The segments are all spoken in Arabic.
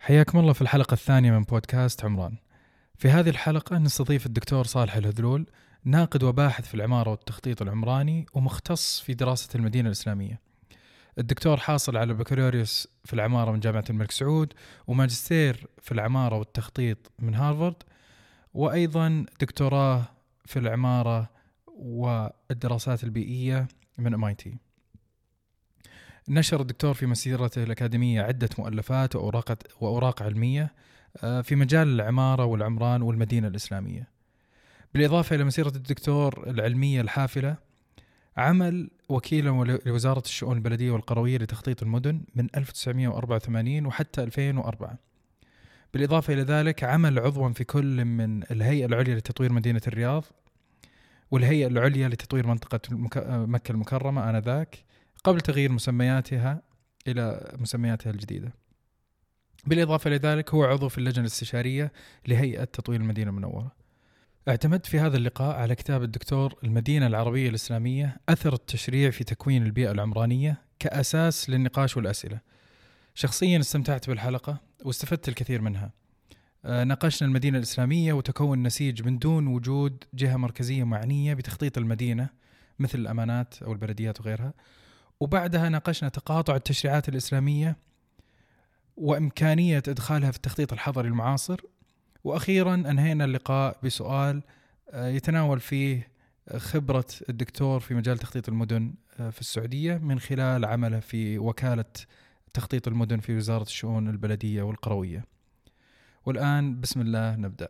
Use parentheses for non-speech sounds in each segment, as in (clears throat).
حياكم الله في الحلقة الثانية من بودكاست عمران. في هذه الحلقة نستضيف الدكتور صالح الهذلول ناقد وباحث في العمارة والتخطيط العمراني ومختص في دراسة المدينة الإسلامية. الدكتور حاصل على بكالوريوس في العمارة من جامعة الملك سعود وماجستير في العمارة والتخطيط من هارفارد وأيضا دكتوراه في العمارة والدراسات البيئية من ام نشر الدكتور في مسيرته الأكاديمية عدة مؤلفات وأوراق, وأوراق علمية آه، في مجال العمارة والعمران والمدينة الإسلامية. بالإضافة إلى مسيرة الدكتور العلمية الحافلة عمل وكيلا لوزارة الشؤون البلدية والقروية لتخطيط المدن من 1984 وحتى 2004 بالإضافة إلى ذلك عمل عضوا في كل من الهيئة العليا لتطوير مدينة الرياض والهيئة العليا لتطوير منطقة مكة المكرمة آنذاك قبل تغيير مسمياتها إلى مسمياتها الجديدة. بالإضافة إلى ذلك هو عضو في اللجنة الاستشارية لهيئة تطوير المدينة المنورة. اعتمدت في هذا اللقاء على كتاب الدكتور المدينة العربية الإسلامية أثر التشريع في تكوين البيئة العمرانية كأساس للنقاش والأسئلة. شخصيا استمتعت بالحلقة واستفدت الكثير منها. ناقشنا المدينة الإسلامية وتكون نسيج من دون وجود جهة مركزية معنية بتخطيط المدينة مثل الأمانات أو البلديات وغيرها وبعدها ناقشنا تقاطع التشريعات الإسلامية وإمكانية إدخالها في التخطيط الحضري المعاصر وأخيرا أنهينا اللقاء بسؤال آه، يتناول فيه خبرة الدكتور في مجال تخطيط المدن آه، في السعودية من خلال عمله في وكالة تخطيط المدن في وزارة الشؤون البلدية والقروية. والآن بسم الله نبدأ.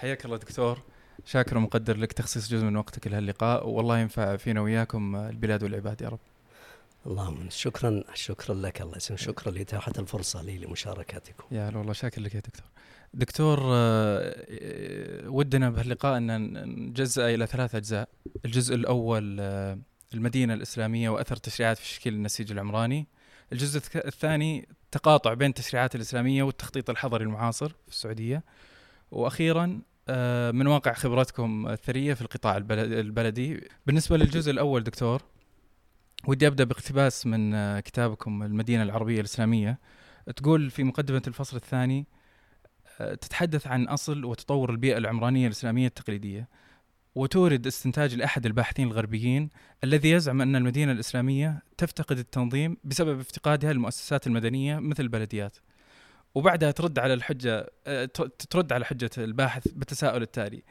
حياك الله دكتور. شاكر ومقدر لك تخصيص جزء من وقتك لهاللقاء والله ينفع فينا وياكم البلاد والعباد يا رب. اللهم شكرا شكرا لك الله يسلمك. شكرا لإتاحة الفرصة لي لمشاركتكم. يا هلا والله. شاكر لك يا دكتور. دكتور آه، ودنا بهاللقاء أن نجزأ إلى ثلاث أجزاء. الجزء الأول آه، المدينة الإسلامية وأثر التشريعات في تشكيل النسيج العمراني. الجزء الثاني تقاطع بين التشريعات الإسلامية والتخطيط الحضري المعاصر في السعودية. وأخيرا آه، من واقع خبرتكم الثرية في القطاع البلدي. بالنسبة للجزء الأول دكتور ودي أبدأ باقتباس من آه، كتابكم المدينة العربية الإسلامية. تقول في مقدمة الفصل الثاني آه، تتحدث عن أصل وتطور البيئة العمرانية الإسلامية التقليدية وتورد استنتاج لأحد الباحثين الغربيين الذي يزعم أن المدينة الإسلامية تفتقد التنظيم بسبب افتقادها للمؤسسات المدنية مثل البلديات. وبعدها ترد على الحجة آه، ترد على حجة الباحث بالتساؤل التالي.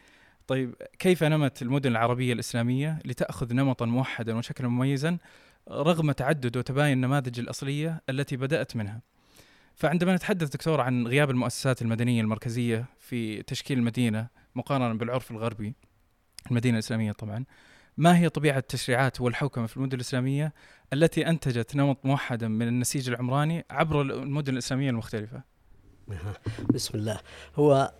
طيب كيف نمت المدن العربية الإسلامية لتأخذ نمطا موحدا وشكلا مميزا رغم تعدد وتباين النماذج الأصلية التي بدأت منها؟ فعندما نتحدث دكتور عن غياب المؤسسات المدنية المركزية في تشكيل المدينة مقارنة بالعرف الغربي المدينة الإسلامية طبعا ما هي طبيعة التشريعات والحوكمة في المدن الإسلامية التي أنتجت نمط موحدا من النسيج العمراني عبر المدن الإسلامية المختلفة؟ (laughs) بسم الله. هو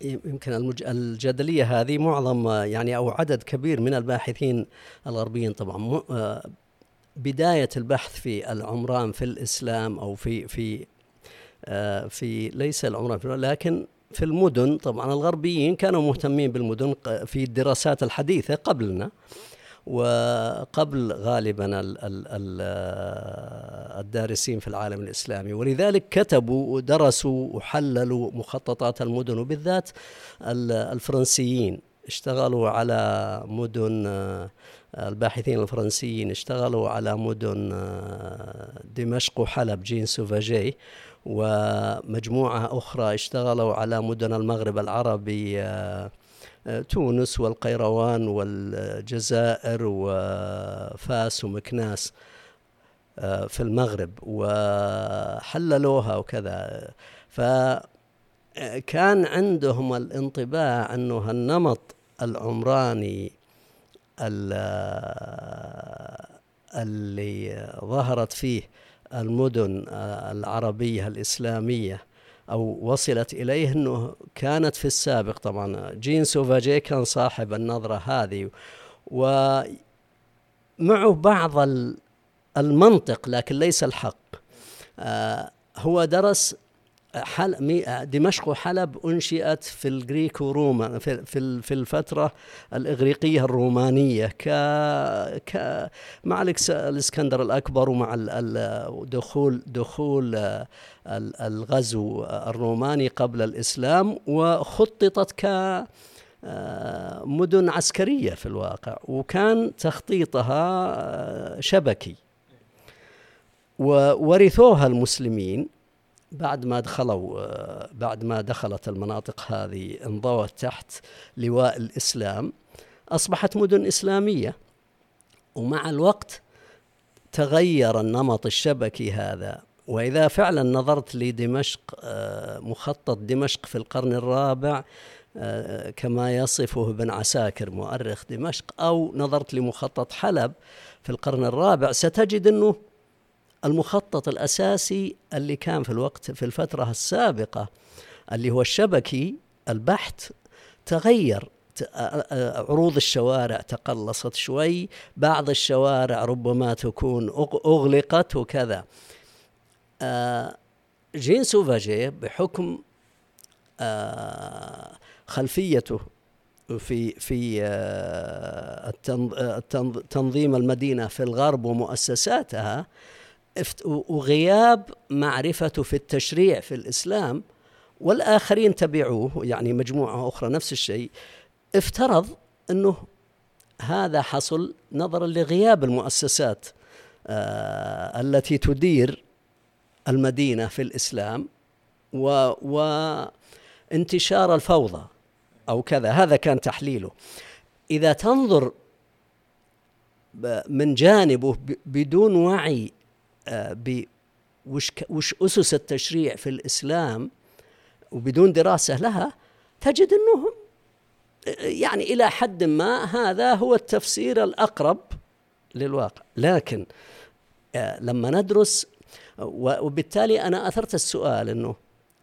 يمكن المج... الجدلية هذه معظم يعني أو عدد كبير من الباحثين الغربيين طبعا م... آه، بداية البحث في العمران في الإسلام أو في في في ليس العمران في لكن في المدن طبعا الغربيين كانوا مهتمين بالمدن في الدراسات الحديثة قبلنا وقبل غالبا الدارسين في العالم الإسلامي. ولذلك كتبوا ودرسوا وحللوا مخططات المدن وبالذات الفرنسيين. اشتغلوا على مدن الباحثين الفرنسيين اشتغلوا على مدن دمشق وحلب جين سوفاجي. ومجموعة أخرى اشتغلوا على مدن المغرب العربي تونس والقيروان والجزائر وفاس ومكناس آه، في المغرب وحللوها وكذا. فكان عندهم الانطباع أنه النمط العمراني اللي ظهرت فيه المدن العربية الإسلامية أو وصلت إليه أنه كانت في السابق طبعا. جين سوفاجي كان صاحب النظرة هذه ومعه بعض المنطق لكن ليس الحق. آه، هو درس حل دمشق وحلب أنشئت في الجريك وروما في في الفترة الإغريقية الرومانية ك ك مع الإسكندر الأكبر ومع دخول دخول الغزو الروماني قبل الإسلام وخططت ك مدن عسكرية في الواقع وكان تخطيطها شبكي. وورثوها المسلمين. بعد ما دخلوا آه، بعد ما دخلت المناطق هذه انضوت تحت لواء الإسلام أصبحت مدن إسلامية. ومع الوقت تغير النمط الشبكي هذا. وإذا فعلا نظرت لدمشق آه، مخطط دمشق في القرن الرابع آه، كما يصفه ابن عساكر مؤرخ دمشق أو نظرت لمخطط حلب في القرن الرابع ستجد إنه المخطط الأساسي اللي كان في الوقت في الفترة السابقة اللي هو الشبكي البحت تغير عروض الشوارع تقلصت شوي بعض الشوارع ربما تكون أغلقت وكذا. جين سوفاجي بحكم خلفيته في في تنظيم المدينة في الغرب ومؤسساتها وغياب معرفته في التشريع في الإسلام والآخرين تبعوه يعني مجموعة أخرى نفس الشيء افترض أنه هذا حصل نظرا لغياب المؤسسات آه التي تدير المدينة في الإسلام و وانتشار الفوضى أو كذا. هذا كان تحليله. إذا تنظر من جانبه بدون وعي وش وش أسس التشريع في الإسلام وبدون دراسة لها تجد انه يعني إلى حد ما هذا هو التفسير الأقرب للواقع. لكن آه، لما ندرس وبالتالي أنا أثرت السؤال إنه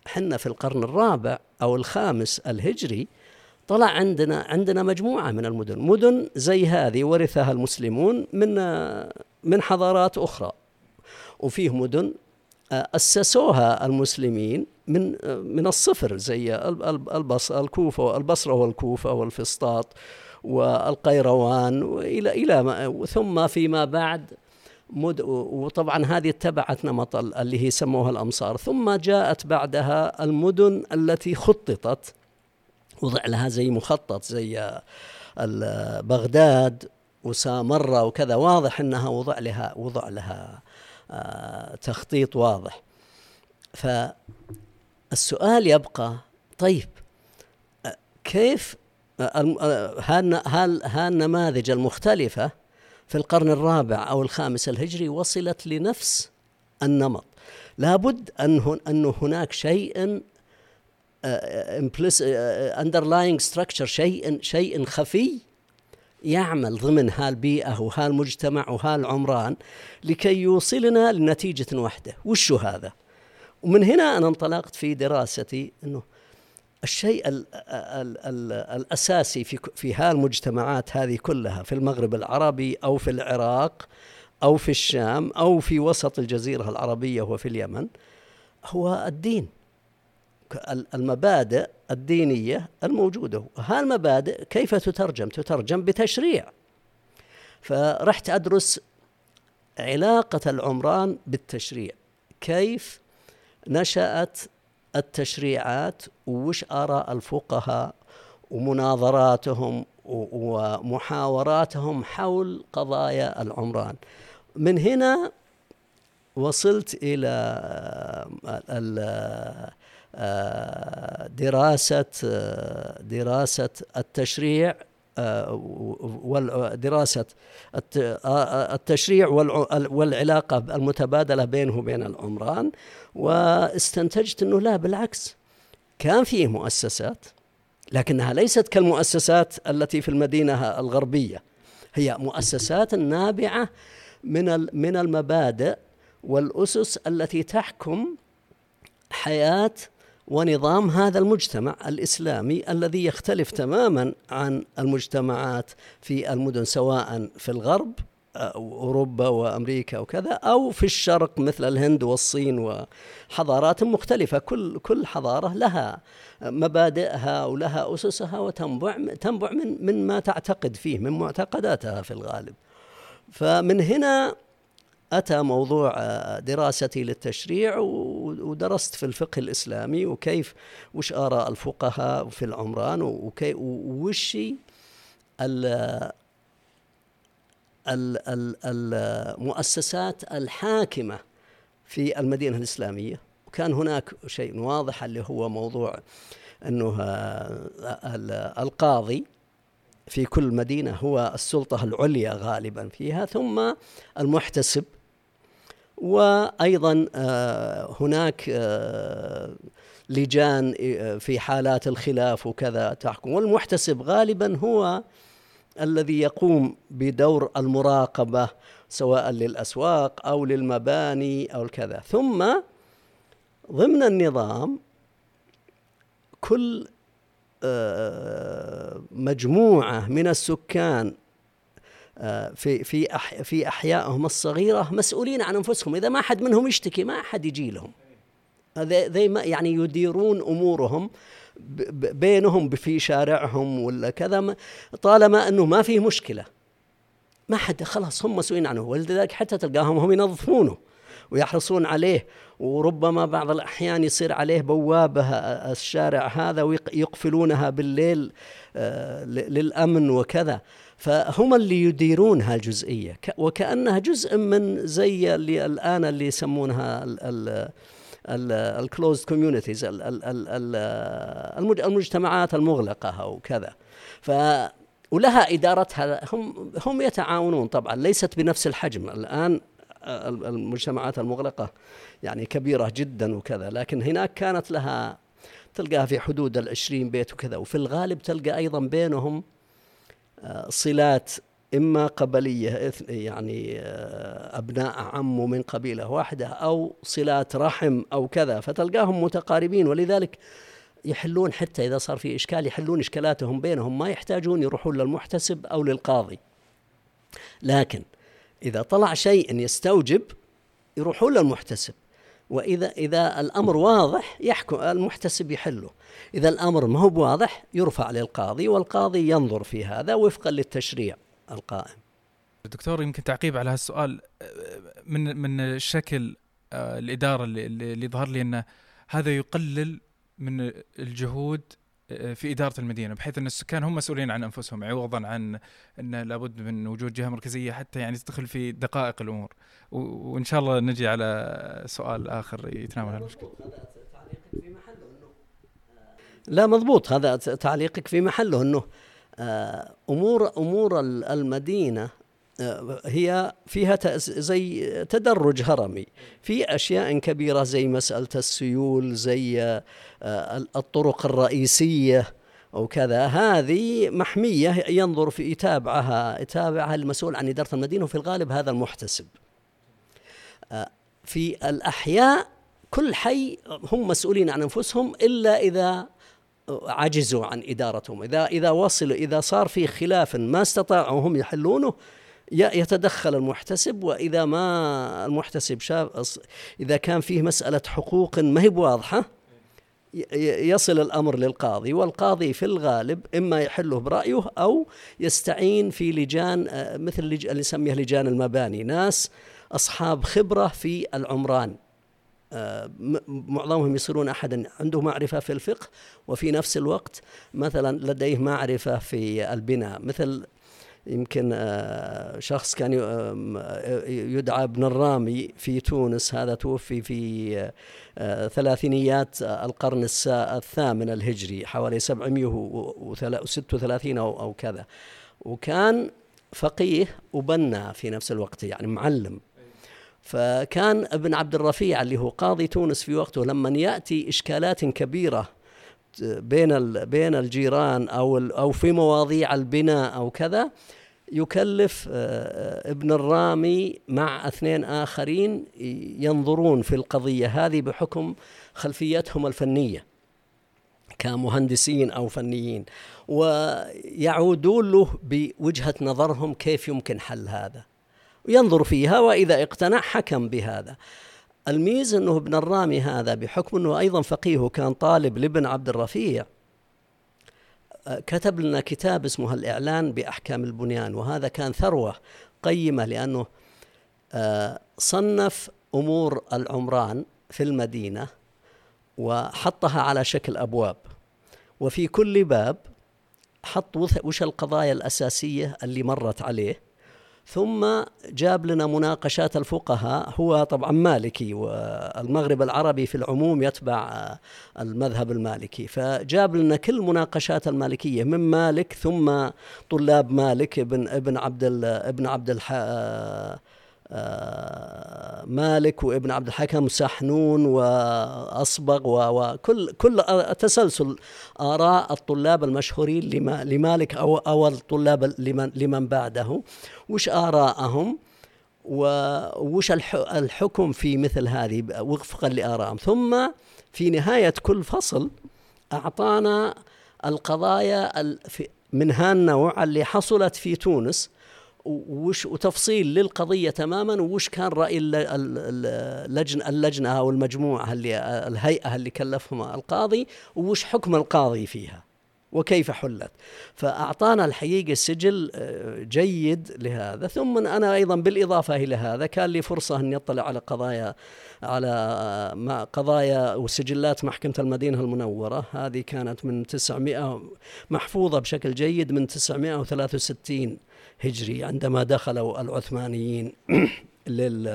حنا في القرن الرابع أو الخامس الهجري طلع عندنا عندنا مجموعة من المدن مدن زي هذه ورثها المسلمون من من حضارات أخرى. وفيه مدن آه، أسسوها المسلمين من آه، من الصفر زي البص الكوفة والبصرة والكوفة والفسطاط والقيروان والى إلى ثم فيما بعد مد وطبعا هذه اتبعت نمط اللي هي سموها الأمصار. ثم جاءت بعدها المدن التي خططت وضع لها زي مخطط زي بغداد وسامرة وكذا واضح إنها وضع لها وضع لها آه، تخطيط واضح. فالسؤال يبقى طيب آه، كيف آه، هالنماذج المختلفة في القرن الرابع أو الخامس الهجري وصلت لنفس النمط؟ لابد أن أن هناك شيء underlying structure شيء شيء خفي يعمل ضمن هالبيئة وهالمجتمع وهالعمران لكي يوصلنا لنتيجة واحدة. وشو هذا؟ ومن هنا أنا انطلقت في دراستي أنه الشيء ال ال ال الأساسي في, في هالمجتمعات هذه كلها في المغرب العربي أو في العراق أو في الشام أو في وسط الجزيرة العربية وفي اليمن هو الدين. المبادئ الدينية الموجودة. هالمبادئ كيف تترجم؟ تترجم بتشريع. فرحت أدرس علاقة العمران بالتشريع. كيف نشأت التشريعات؟ وش آراء الفقهاء؟ ومناظراتهم ومحاوراتهم حول قضايا العمران. من هنا وصلت إلى دراسة دراسة التشريع ودراسة التشريع والعلاقة المتبادلة بينه وبين العمران. واستنتجت أنه لا بالعكس كان فيه مؤسسات لكنها ليست كالمؤسسات التي في المدينة الغربية. هي مؤسسات نابعة من من المبادئ والأسس التي تحكم حياة ونظام هذا المجتمع الإسلامي الذي يختلف تماما عن المجتمعات في المدن سواء في الغرب أوروبا وأمريكا وكذا أو في الشرق مثل الهند والصين وحضارات مختلفة. كل كل حضارة لها مبادئها ولها أسسها وتنبع تنبع من من ما تعتقد فيه من معتقداتها في الغالب. فمن هنا أتى موضوع دراستي للتشريع ودرست في الفقه الإسلامي وكيف وش آراء الفقهاء في العمران وكيف وش المؤسسات الحاكمة في المدينة الإسلامية. وكان هناك شيء واضح اللي هو موضوع أنه القاضي في كل مدينة هو السلطة العليا غالبا فيها ثم المحتسب وأيضا آه، هناك آه، لجان آه، في حالات الخلاف وكذا تحكم. والمحتسب غالبا هو الذي يقوم بدور المراقبة سواء للأسواق أو للمباني أو الكذا ثم ضمن النظام كل مجموعة من السكان في في في أحيائهم الصغيرة مسؤولين عن أنفسهم. إذا ما حد منهم يشتكي ما حد يجي لهم. ذي يعني يديرون أمورهم بينهم في شارعهم ولا كذا طالما أنه ما فيه مشكلة. ما حد خلاص هم مسؤولين عنه. ولذلك حتى تلقاهم هم ينظفونه ويحرصون عليه. وربما بعض الأحيان يصير عليه بوابة الشارع هذا ويقفلونها بالليل آه، للأمن وكذا. فهم اللي يديرون هالجزئية وكأنها جزء من زي اللي الآن اللي يسمونها ال closed communities المجتمعات المغلقة أو كذا. ف ولها إدارتها هم هم يتعاونون طبعا ليست بنفس الحجم. الآن المجتمعات المغلقة يعني كبيرة جدا وكذا لكن هناك كانت لها تلقاها في حدود العشرين بيت وكذا. وفي الغالب تلقى أيضا بينهم صلات إما قبلية يعني آه، أبناء عم من قبيلة واحدة أو صلات رحم أو كذا فتلقاهم متقاربين ولذلك يحلون حتى إذا صار في إشكال يحلون إشكالاتهم بينهم ما يحتاجون يروحون للمحتسب أو للقاضي. لكن إذا طلع شيء يستوجب يروحون للمحتسب. وإذا إذا الأمر واضح يحكم المحتسب يحله. إذا الأمر ما هو واضح يرفع للقاضي والقاضي ينظر في هذا وفقا للتشريع القائم. دكتور يمكن تعقيب على هالسؤال. من من شكل آه، الإدارة اللي, اللي ظهر لي انه هذا يقلل من الجهود في إدارة المدينة بحيث أن السكان هم مسؤولين عن أنفسهم عوضا عن أن لابد من وجود جهة مركزية حتى يعني تدخل في دقائق الأمور. وإن شاء الله نجي على سؤال آخر يتناول هالمشكلة لا مضبوط. هذا تعليقك في محله أنه آه، أمور أمور المدينة آه، هي فيها زي تدرج هرمي. في أشياء كبيرة زي مسألة السيول زي آه، الطرق الرئيسية وكذا. هذه محمية ينظر في يتابعها يتابعها المسؤول عن إدارة المدينة وفي الغالب هذا المحتسب. في الأحياء كل حي هم مسؤولين عن أنفسهم إلا إذا عجزوا عن إدارتهم. إذا إذا وصلوا إذا صار في خلاف ما استطاعوا هم يحلونه يتدخل المحتسب وإذا ما المحتسب شاف إذا كان فيه مسألة حقوق ما هي بواضحة يصل الأمر للقاضي والقاضي في الغالب إما يحله برأيه أو يستعين في لجان آه، مثل اللي نسميها لجان المباني. ناس أصحاب خبرة في العمران معظمهم يصيرون أحدا عنده معرفة في الفقه وفي نفس الوقت مثلا لديه معرفة في البناء. مثل يمكن آه، شخص كان آه، يدعى ابن الرامي في تونس هذا توفي في آه، ثلاثينيات القرن الثامن الهجري حوالي 736 أو كذا. وكان فقيه وبنا في نفس الوقت يعني معلم. فكان ابن عبد الرفيع اللي هو قاضي تونس في وقته لما يأتي إشكالات كبيرة بين بين الجيران أو أو في مواضيع البناء أو كذا يكلف آه، ابن الرامي مع اثنين آخرين ينظرون في القضية. هذه بحكم خلفيتهم الفنية كمهندسين أو فنيين ويعودون له بوجهة نظرهم كيف يمكن حل هذا. وينظر فيها وإذا اقتنع حكم بهذا. الميز أنه ابن الرامي هذا بحكم أنه أيضا فقيه وكان طالب لابن عبد الرفيع كتب لنا كتاب اسمه الإعلان بأحكام البنيان وهذا كان ثروة قيمة لأنه آه، صنف أمور العمران في المدينة وحطها على شكل أبواب وفي كل باب حط وش القضايا الأساسية اللي مرت عليه؟ ثم جاب لنا مناقشات الفقهاء هو طبعا مالكي والمغرب العربي في العموم يتبع المذهب المالكي. فجاب لنا كل مناقشات المالكية من مالك ثم طلاب مالك ابن ابن عبد ابن عبد الح آه، مالك وابن عبد الحكم سحنون وأصبغ وكل كل تسلسل آراء الطلاب المشهورين لمالك أو أو الطلاب لمن لمن بعده. وش ارائهم وش الحكم في مثل هذه؟ وفقا لآرائهم. ثم في نهاية كل فصل أعطانا القضايا من هالنوع اللي حصلت في تونس. وش وتفصيل للقضية تماما وش كان رأي اللجنه اللجنة أو المجموعه اللي الهيئة اللي كلفهم القاضي وش حكم القاضي فيها وكيف حلت. فأعطانا الحقيقة السجل آه، جيد لهذا. ثم أنا أيضا بالإضافة إلى هذا كان لي فرصة أن يطلع على قضايا على آه، قضايا وسجلات محكمة المدينة المنورة. هذه كانت من 900 محفوظة بشكل جيد من 963 هجري عندما دخلوا العثمانيين (clears throat) لل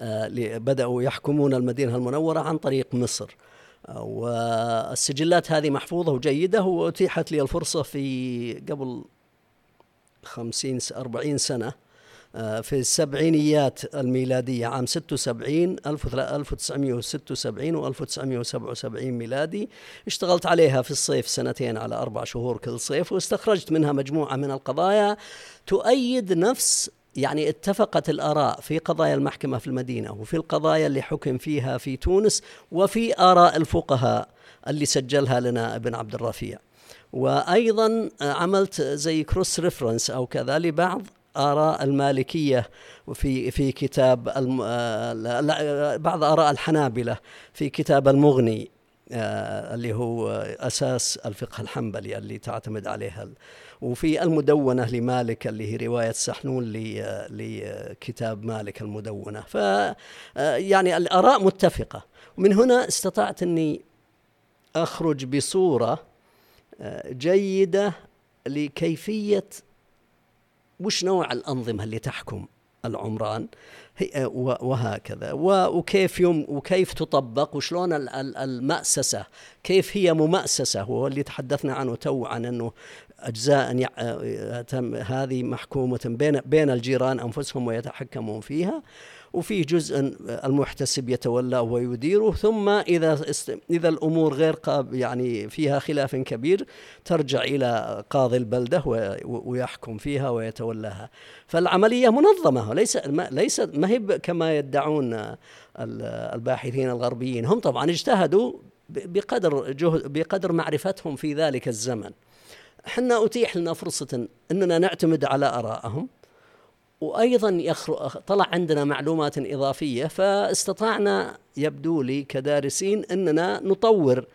آه، بدأوا يحكمون المدينة المنورة عن طريق مصر. والسجلات هذه محفوظة وجيدة وأتيحت لي الفرصة في قبل خمسين أربعين سنة آه، في السبعينيات الميلادية عام 76 1976 و 1977 ميلادي. اشتغلت عليها في الصيف سنتين على أربع شهور كل صيف واستخرجت منها مجموعة من القضايا تؤيد نفس يعني اتفقت الآراء في قضايا المحكمة في المدينة وفي القضايا اللي حكم فيها في تونس وفي آراء الفقهاء اللي سجلها لنا ابن عبد الرفيع. وأيضا عملت زي كروس ريفرنس أو كذا لبعض آراء المالكية في في كتاب بعض آراء الحنابلة في كتاب المغني آه، اللي هو أساس الفقه الحنبلي اللي تعتمد عليها وفي المدونة لمالك اللي هي رواية سحنون لكتاب مالك المدونة. ف آه، يعني الآراء متفقة. ومن هنا استطعت أني أخرج بصورة آه، جيدة لكيفية وش نوع الأنظمة اللي تحكم العمران؟ وهكذا. وكيف يوم وكيف تطبق؟ وشلون المأسسة؟ كيف هي ممأسسة؟ وهو اللي تحدثنا عنه تو عن أنه أجزاء هذه محكومة بين بين الجيران أنفسهم ويتحكمون فيها. وفي جزء المحتسب يتولى ويديره ثم إذا إذا الأمور غير يعني فيها خلاف كبير ترجع إلى قاضي البلدة ويحكم فيها ويتولاها. فالعملية منظمة ليس ما ليس ما هي كما يدعون الباحثين الغربيين. هم طبعا اجتهدوا بقدر جهد بقدر معرفتهم في ذلك الزمن. إحنا أتيح لنا فرصة إننا نعتمد على آرائهم. وأيضا طلع عندنا معلومات إضافية فاستطعنا يبدو لي كدارسين أننا نطور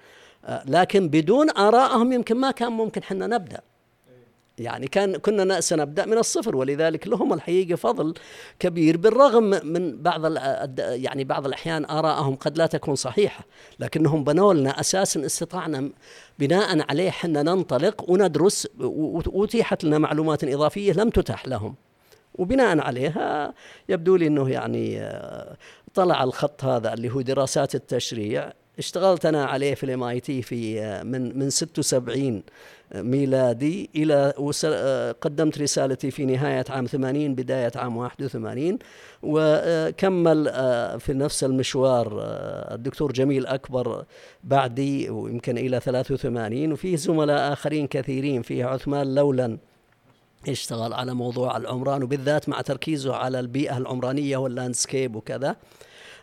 لكن بدون ارائهم يمكن ما كان ممكن حنا نبدأ. يعني كان كنا سنبدا من الصفر ولذلك لهم الحقيقة فضل كبير بالرغم من بعض يعني بعض الأحيان ارائهم قد لا تكون صحيحة لكنهم بنوا لنا أساسا استطعنا بناء عليه حنا ننطلق وندرس وأتيحت لنا معلومات إضافية لم تتح لهم. وبناء عليها يبدو لي إنه يعني آه، طلع الخط هذا اللي هو دراسات التشريع. اشتغلت أنا عليه في الإم آي تي في آه، من من 76 ميلادي إلى آه، قدمت رسالتي في نهاية عام 80 بداية عام 81 وكمل في نفس المشوار الدكتور جميل أكبر بعدي ويمكن إلى 83 وفيه زملاء آخرين كثيرين فيه عثمان لولن يشتغل على موضوع العمران وبالذات مع تركيزه على البيئة العمرانية واللاندسكيب وكذا.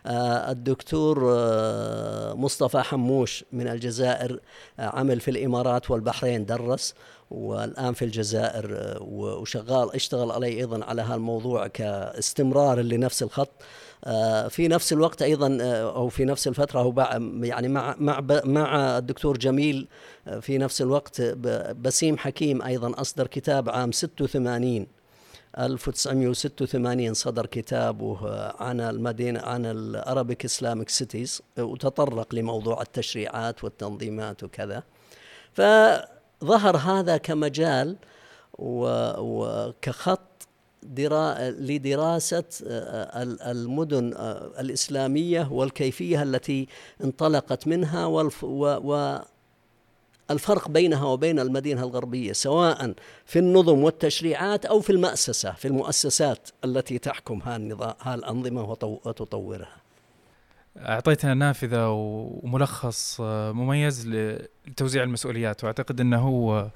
آه، الدكتور آه، مصطفى حموش من الجزائر عمل في الإمارات والبحرين درس والآن في الجزائر وشغال اشتغل علي أيضا على هالموضوع كاستمرار لنفس الخط. في نفس الوقت أيضا أو في نفس الفترة هو يعني مع مع مع الدكتور جميل في نفس الوقت بسيم حكيم أيضا أصدر كتاب عام 86 1986 صدر كتابه عن المدينة عن الأرابيك إسلامك سيتيز وتطرق لموضوع التشريعات والتنظيمات وكذا. فظهر هذا كمجال وكخط درا لدراسة المدن الإسلامية والكيفية التي انطلقت منها الفرق بينها وبين المدينة الغربية سواء في النظم والتشريعات أو في المأسسة في المؤسسات التي تحكم هالأنظمة وتطورها. أعطيتنا نافذة وملخص مميز لتوزيع المسؤوليات وأعتقد أنه هو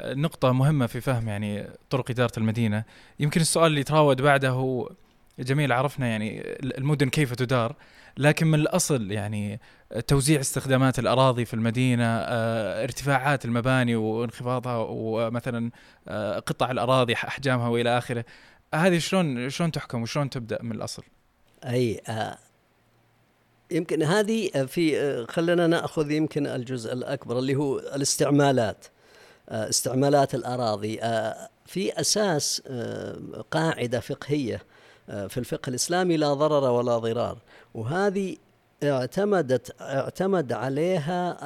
نقطة مهمة في فهم يعني طرق إدارة المدينة. يمكن السؤال اللي يتراود بعده هو جميل عرفنا يعني المدن كيف تدار لكن من الأصل يعني توزيع استخدامات الأراضي في المدينة آه، ارتفاعات المباني وانخفاضها ومثلا آه، قطع الأراضي أحجامها وإلى آخره. هذه شلون شلون تحكم وشلون تبدأ من الأصل؟ أي آه يمكن هذه في خلينا نأخذ يمكن الجزء الأكبر اللي هو الاستعمالات. استعمالات الأراضي. آه في أساس آه قاعدة فقهية في الفقه الإسلامي لا ضرر ولا ضرار. وهذه اعتمدت اعتمد عليها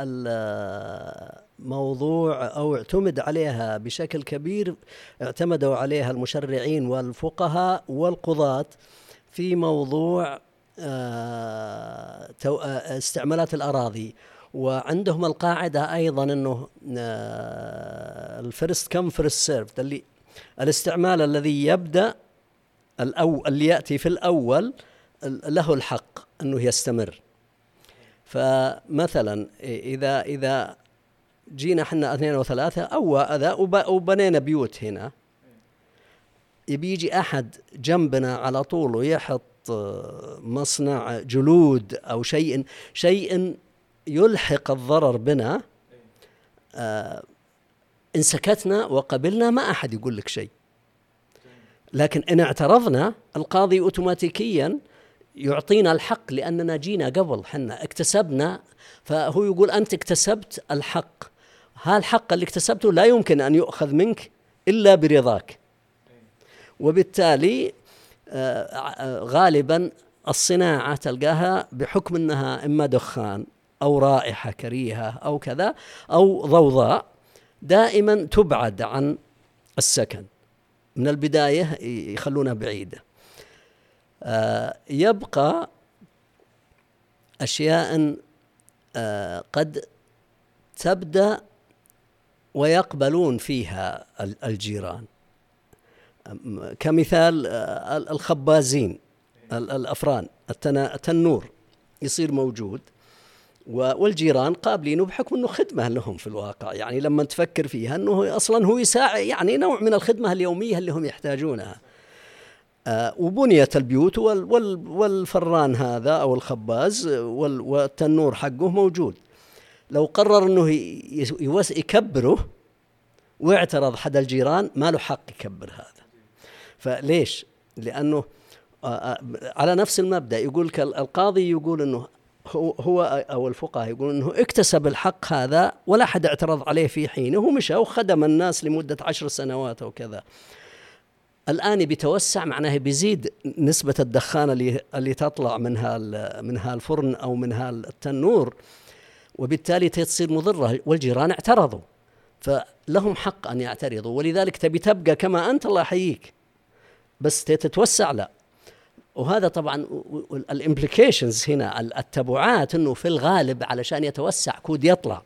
الموضوع أو اعتمد عليها بشكل كبير اعتمدوا عليها المشرعين والفقهاء والقضاة في موضوع آه، آه، استعمالات الأراضي. وعندهم القاعدة أيضا إنه آه، ال first come first served اللي الاستعمال الذي يبدأ الأو اللي يأتي في الأول له الحق إنه يستمر. فمثلا إذا إذا جينا إحنا اثنين أو ثلاثة أو اذا وبنينا بيوت هنا. يبي يجي أحد جنبنا على طول ويحط مصنع جلود أو شيء شيء يلحق الضرر بنا آه إن سكتنا وقبلنا ما أحد يقول لك شيء. لكن إن اعترضنا القاضي اوتوماتيكيا يعطينا الحق لأننا جينا قبل حنا اكتسبنا. فهو يقول أنت اكتسبت الحق. هذا الحق اللي اكتسبته لا يمكن أن يؤخذ منك إلا برضاك. وبالتالي آه، غالبا الصناعة تلقاها بحكم إنها إما دخان أو رائحة كريهة أو كذا أو ضوضاء دائما تبعد عن السكن. من البداية يخلونها بعيدة. آه، يبقى أشياء آه، قد تبدأ ويقبلون فيها الجيران. كمثال آه، الخبازين الأفران التنور يصير موجود. والجيران قابلينه بحكم إنه خدمة لهم في الواقع. يعني لما تفكر فيها إنه أصلا هو يساعد يعني نوع من الخدمة اليومية اللي هم يحتاجونها. آه، وبنيت البيوت والفران هذا أو الخباز والتنور حقه موجود. لو قرر إنه يكبره واعترض حد الجيران ما له حق يكبر هذا. فليش؟ لأنه آه، آه، على نفس المبدأ يقول القاضي يقول إنه هو هو أو الفقهاء يقول إنه اكتسب الحق هذا ولا حد اعترض عليه في حينه ومشى وخدم الناس لمدة عشر سنوات أو كذا. الآن بيتوسع معناه بيزيد نسبة الدخان اللي اللي تطلع من هال من هالفرن أو من هالتنور وبالتالي تصير مضرة. والجيران اعترضوا فلهم حق أن يعترضوا. ولذلك تبي تبقى كما أنت الله يحييك. بس تتوسع لا. وهذا طبعا ال implications هنا التبعات إنه في الغالب علشان يتوسع كود يطلع.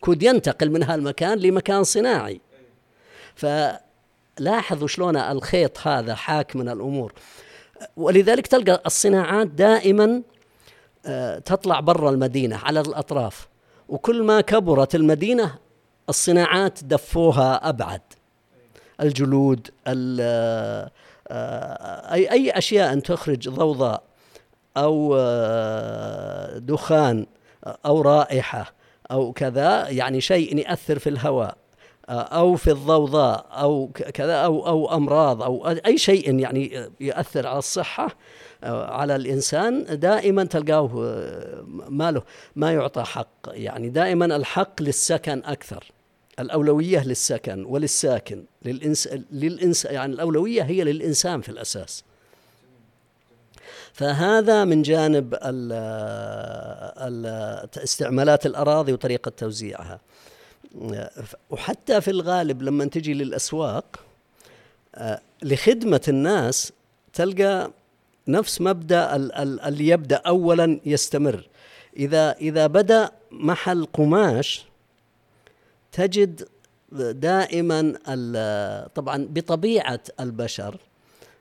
كود ينتقل من هالمكان لمكان صناعي. ف لاحظوا شلون الخيط هذا حاك من الأمور. ولذلك تلقى الصناعات دائما آه، تطلع برا المدينة على الأطراف. وكل ما كبرت المدينة الصناعات دفوها أبعد. الجلود آه، اي أي أشياء أن تخرج ضوضاء أو آه، دخان أو رائحة أو كذا يعني شيء يأثر في الهواء أو في الضوضاء أو كذا أو أو أمراض أو أي شيء يعني يؤثر على الصحة على الإنسان دائما تلقاه ما له ما يعطى حق يعني دائما الحق للسكن أكثر. الأولوية للسكن وللساكن للإنس... للإنس... يعني الأولوية هي للإنسان في الأساس. فهذا من جانب ال ال استعمالات الأراضي وطريقة توزيعها. وحتى في الغالب لما تجي للأسواق لخدمة الناس تلقى نفس مبدأ اللي يبدأ اولا يستمر. إذا إذا بدأ محل قماش تجد دائما طبعا بطبيعة البشر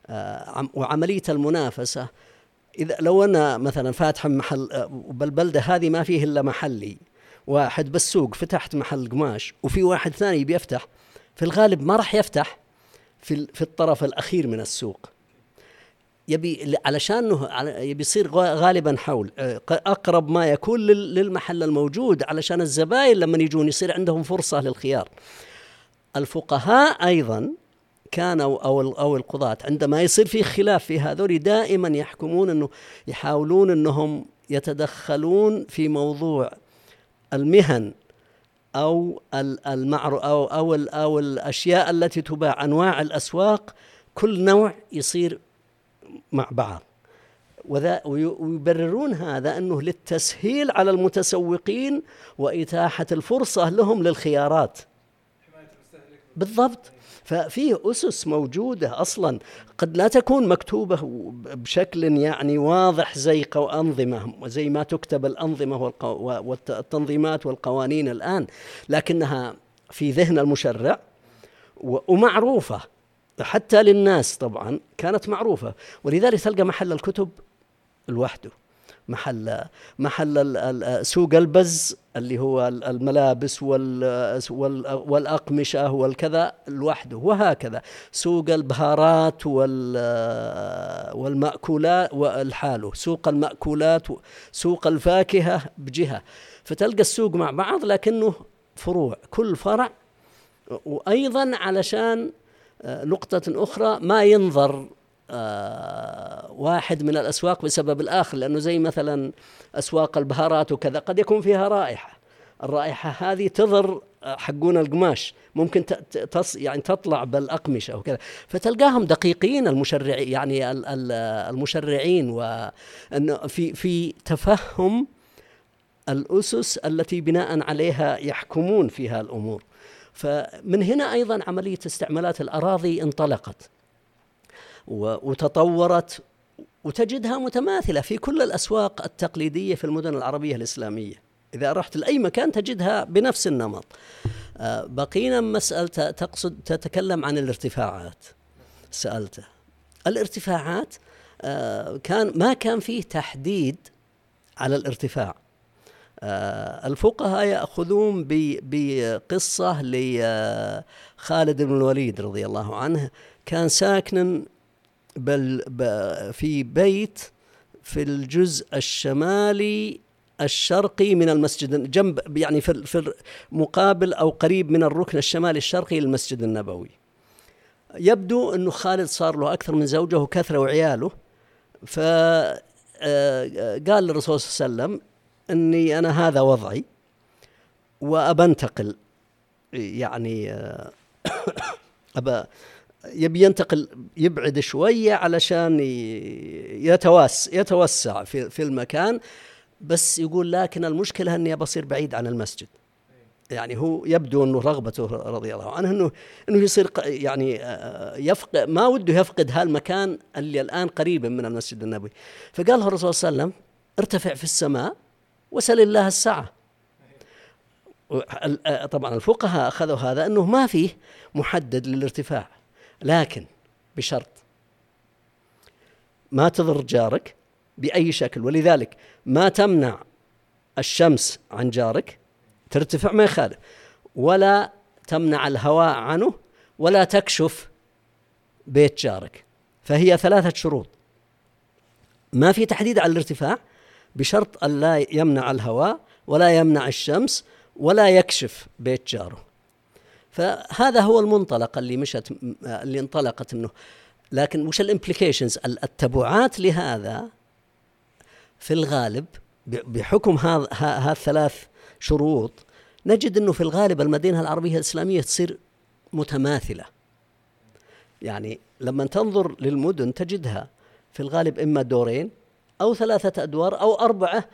آه، وعملية المنافسة. إذا لو أنا مثلا فاتح محل آه، بالبلده هذه ما فيه إلا محلي واحد بالسوق فتحت محل قماش وفي واحد ثاني بيفتح في الغالب ما راح يفتح في في الطرف الأخير من السوق. يبي علشان يبي يصير غالبا حول. آه، أقرب ما يكون للمحل الموجود علشان الزباين لما يجون يصير عندهم فرصة للخيار. الفقهاء أيضا كانوا أو أو القضاة عندما يصير في خلاف في هذول دائما يحكمون إنه يحاولون إنهم يتدخلون في موضوع المهن أو المعروف أو أو أو الأشياء التي تباع أنواع الأسواق. كل نوع يصير مع بعض. ويبررون هذا أنه للتسهيل على المتسوقين وإتاحة الفرصة لهم للخيارات. بالضبط. ففيه أسس موجودة أصلا. قد لا تكون مكتوبة بشكل يعني واضح زي أنظمة زي ما تكتب الأنظمة والتنظيمات والقوانين الآن. لكنها في ذهن المشرع ومعروفة. حتى للناس طبعا كانت معروفة. ولذلك تلقى محل الكتب لوحده. محل محل سوق البز اللي هو الملابس والأقمشة والكذا لوحده. وهكذا. سوق البهارات والمأكولات والحاله سوق المأكولات سوق الفاكهة بجهة. فتلقى السوق مع بعض لكنه فروع. كل فرع. وأيضا علشان نقطة أخرى ما ينظر آه، واحد من الأسواق بسبب الآخر لأنه زي مثلا أسواق البهارات وكذا قد يكون فيها رائحة. الرائحة هذه تضر آه، حقون القماش. ممكن تص يعني تطلع بالأقمشة وكذا فتلقاهم دقيقين المشرعين يعني المشرعين وأنه في في تفهم الأسس التي بناء عليها يحكمون فيها الأمور. فمن هنا أيضا عملية استعمالات الأراضي انطلقت وتطورت وتجدها متماثلة في كل الأسواق التقليدية في المدن العربية الإسلامية. إذا رحت لأي مكان تجدها بنفس النمط. آه، بقينا مسألة تقصد تتكلم عن الارتفاعات. سألته. الارتفاعات آه، كان ما كان فيه تحديد على الارتفاع. الفقهاء يأخذون بقصة لخالد بن الوليد رضي الله عنه كان ساكنا بل في بيت في الجزء الشمالي الشرقي من المسجد جنب يعني في في مقابل أو قريب من الركن الشمالي الشرقي للمسجد النبوي. يبدو أنه خالد صار له أكثر من زوجة وكثره وعياله فقال آه، آه، للرسول صلى الله عليه وسلم إني أنا هذا وضعي وابنتقل يعني آه، (coughs) أبى يبي ينتقل يبعد شوية علشان يتواس يتوسع في في المكان بس يقول لكن المشكلة إني بصير بعيد عن المسجد. يعني هو يبدو إنه رغبته رضي الله عنه إنه إنه يصير يعني آه، يفقد ما وده يفقد هالمكان اللي الآن قريبا من المسجد النبوي. فقال الرسول صلى الله عليه وسلم ارتفع في السماء وسل الله السعة. طبعا الفقهاء أخذوا هذا أنه ما فيه محدد للارتفاع لكن بشرط. ما تضر جارك بأي شكل ولذلك ما تمنع الشمس عن جارك ترتفع ما يخالف ولا تمنع الهواء عنه ولا تكشف بيت جارك. فهي ثلاثة شروط. ما في تحديد على الارتفاع بشرط أن لا يمنع الهواء ولا يمنع الشمس ولا يكشف بيت جاره. فهذا هو المنطلق اللي مشت اللي انطلقت منه. لكن وش الامبليكيشنز التبعات لهذا في الغالب بحكم هذا الثلاث شروط نجد إنه في الغالب المدينة العربية الإسلامية تصير متماثلة. يعني لما تنظر للمدن تجدها في الغالب إما دورين أو ثلاثة أدوار أو أربعة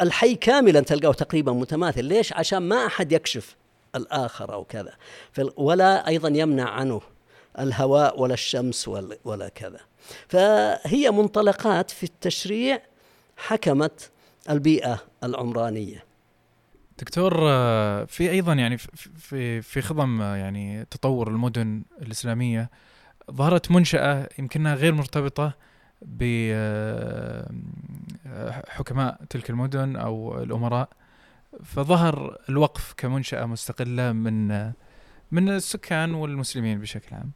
الحي كاملا تلقاه تقريبا متماثل. ليش؟ عشان ما أحد يكشف الآخر أو كذا. ولا أيضا يمنع عنه الهواء ولا الشمس ولا, كذا. فهي منطلقات في التشريع حكمت البيئة العمرانية. دكتور في أيضا يعني في في خضم يعني تطور المدن الإسلامية ظهرت منشأة يمكنها غير مرتبطة بحكماء تلك المدن أو الأمراء فظهر الوقف كمنشأة مستقلة من من السكان والمسلمين بشكل عام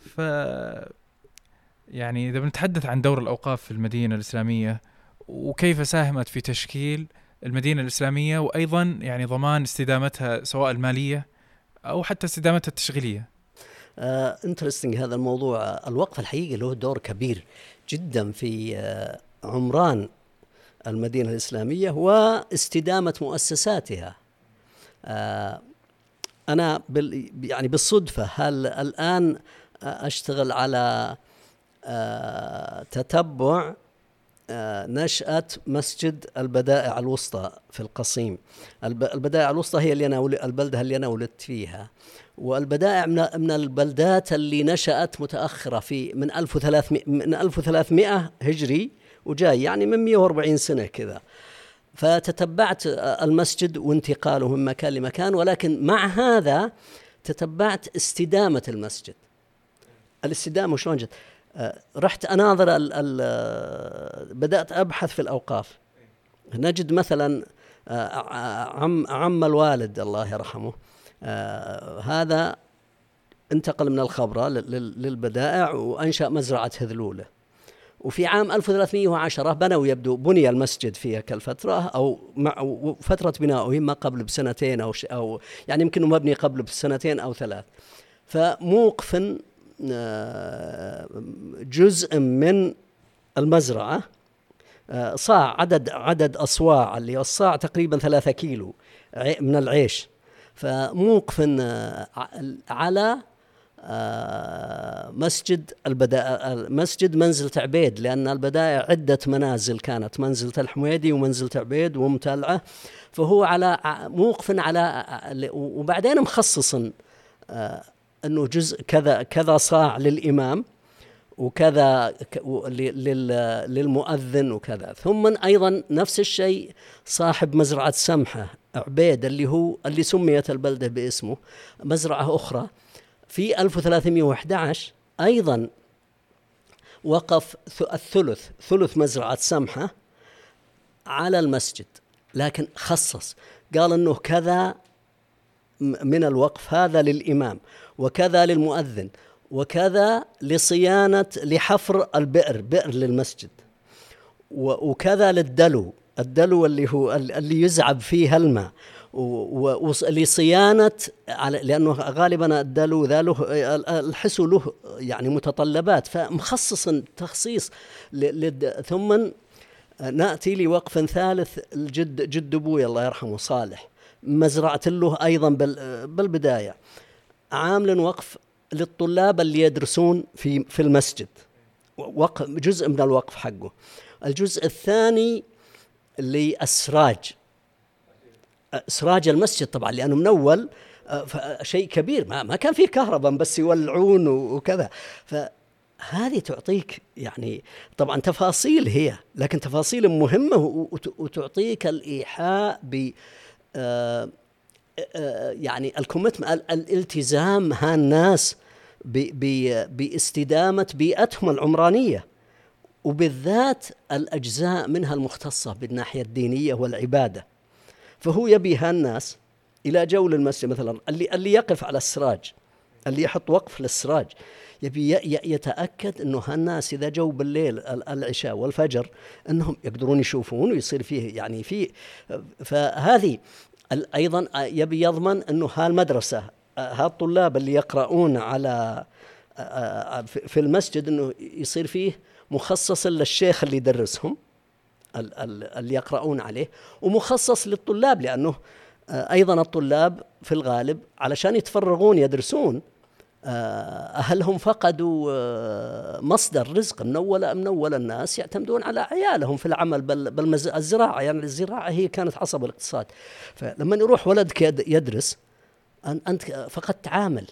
ف يعني إذا بنتحدث عن دور الأوقاف في المدينة الإسلامية وكيف ساهمت في تشكيل المدينة الإسلامية وأيضا يعني ضمان استدامتها سواء المالية أو حتى استدامتها التشغيلية. انترستنج uh, هذا الموضوع الوقف الحقيقي له دور كبير جدا في uh, عمران المدينة الإسلامية واستدامة مؤسساتها. uh, أنا بال يعني بالصدفة هل الآن أشتغل على تتبع نشأة مسجد البدائع الوسطى في القصيم البدائع الوسطى هي اللي أنا البلدة اللي أنا ولدت فيها والبدائع من البلدات اللي نشأت متأخرة في من 1300 من 1300 هجري وجاي يعني من 140 سنة كذا. فتتبعت المسجد وانتقاله من مكان لمكان ولكن مع هذا تتبعت استدامة المسجد. الاستدامة شلون جت؟ آه، رحت أناظر ال ال آه، بدأت أبحث في الأوقاف. نجد مثلا آه، عم عم الوالد الله يرحمه هذا انتقل من الخبره للبدائع وأنشأ مزرعة هذلوله. وفي عام 1310 بنوا يبدو بني المسجد في تلك الفترة أو مع فترة بنائه ما قبل بسنتين أو أو يعني يمكن مبني قبل بسنتين أو ثلاث. فموقف جزء من المزرعة صاع عدد عدد أصواع اللي الصاع تقريبا ثلاثة كيلو من العيش. فموقف على مسجد البدائع مسجد منزل تعبيد لأن البدائع عدة منازل كانت منزل الحميدي ومنزل تعبيد ومتلعة فهو على موقف على وبعدين مخصص أنه جزء كذا كذا صاع للإمام وكذا للمؤذن وكذا. ثم أيضا نفس الشيء صاحب مزرعة سمحة. عبيد اللي هو اللي سميت البلدة باسمه مزرعة أخرى. في 1311 أيضا وقف الثلث ثلث مزرعة سمحة على المسجد لكن خصص. قال إنه كذا من الوقف هذا للإمام وكذا للمؤذن وكذا لصيانة لحفر البئر بئر للمسجد وكذا للدلو. الدلو اللي هو اللي يزعب فيه الماء ولصيانة على لأنه غالبا الدلو ذا له الحسو له يعني متطلبات. فمخصص تخصيص ثم نأتي لوقف ثالث الجد جد أبوي الله يرحمه صالح. مزرعة له أيضا بالبداية. عامل وقف للطلاب اللي يدرسون في في المسجد. وقف جزء من الوقف حقه. الجزء الثاني للسراج أسراج المسجد طبعا لأنه من اول آه، شيء كبير ما ما كان فيه كهرباء بس يولعون وكذا. فهذه تعطيك يعني طبعا تفاصيل هي لكن تفاصيل مهمة وتعطيك الإيحاء ب آه، يعني الكوميتمنت الالتزام هالناس بإستدامة بيئتهم العمرانية. وبالذات الأجزاء منها المختصة بالناحية الدينية والعبادة. فهو يبي هالناس إلى جول المسجد مثلا اللي اللي يقف على السراج اللي يحط وقف للسراج يبي يتأكد إنه هالناس إذا جو بالليل العشاء والفجر إنهم يقدرون يشوفون ويصير فيه يعني في فهذه أيضا يبي يضمن إنه هالمدرسة هالطلاب اللي يقرؤون على في المسجد إنه يصير فيه مخصص للشيخ اللي يدرسهم اللي يقرؤون عليه ومخصص للطلاب لأنه أيضا الطلاب في الغالب علشان يتفرغون يدرسون أهلهم فقدوا مصدر رزق من اول من اول الناس يعتمدون على عيالهم في العمل بالزراعه يعني الزراعة هي كانت عصب الاقتصاد. فلما يروح ولدك يدرس أنت فقد تعامل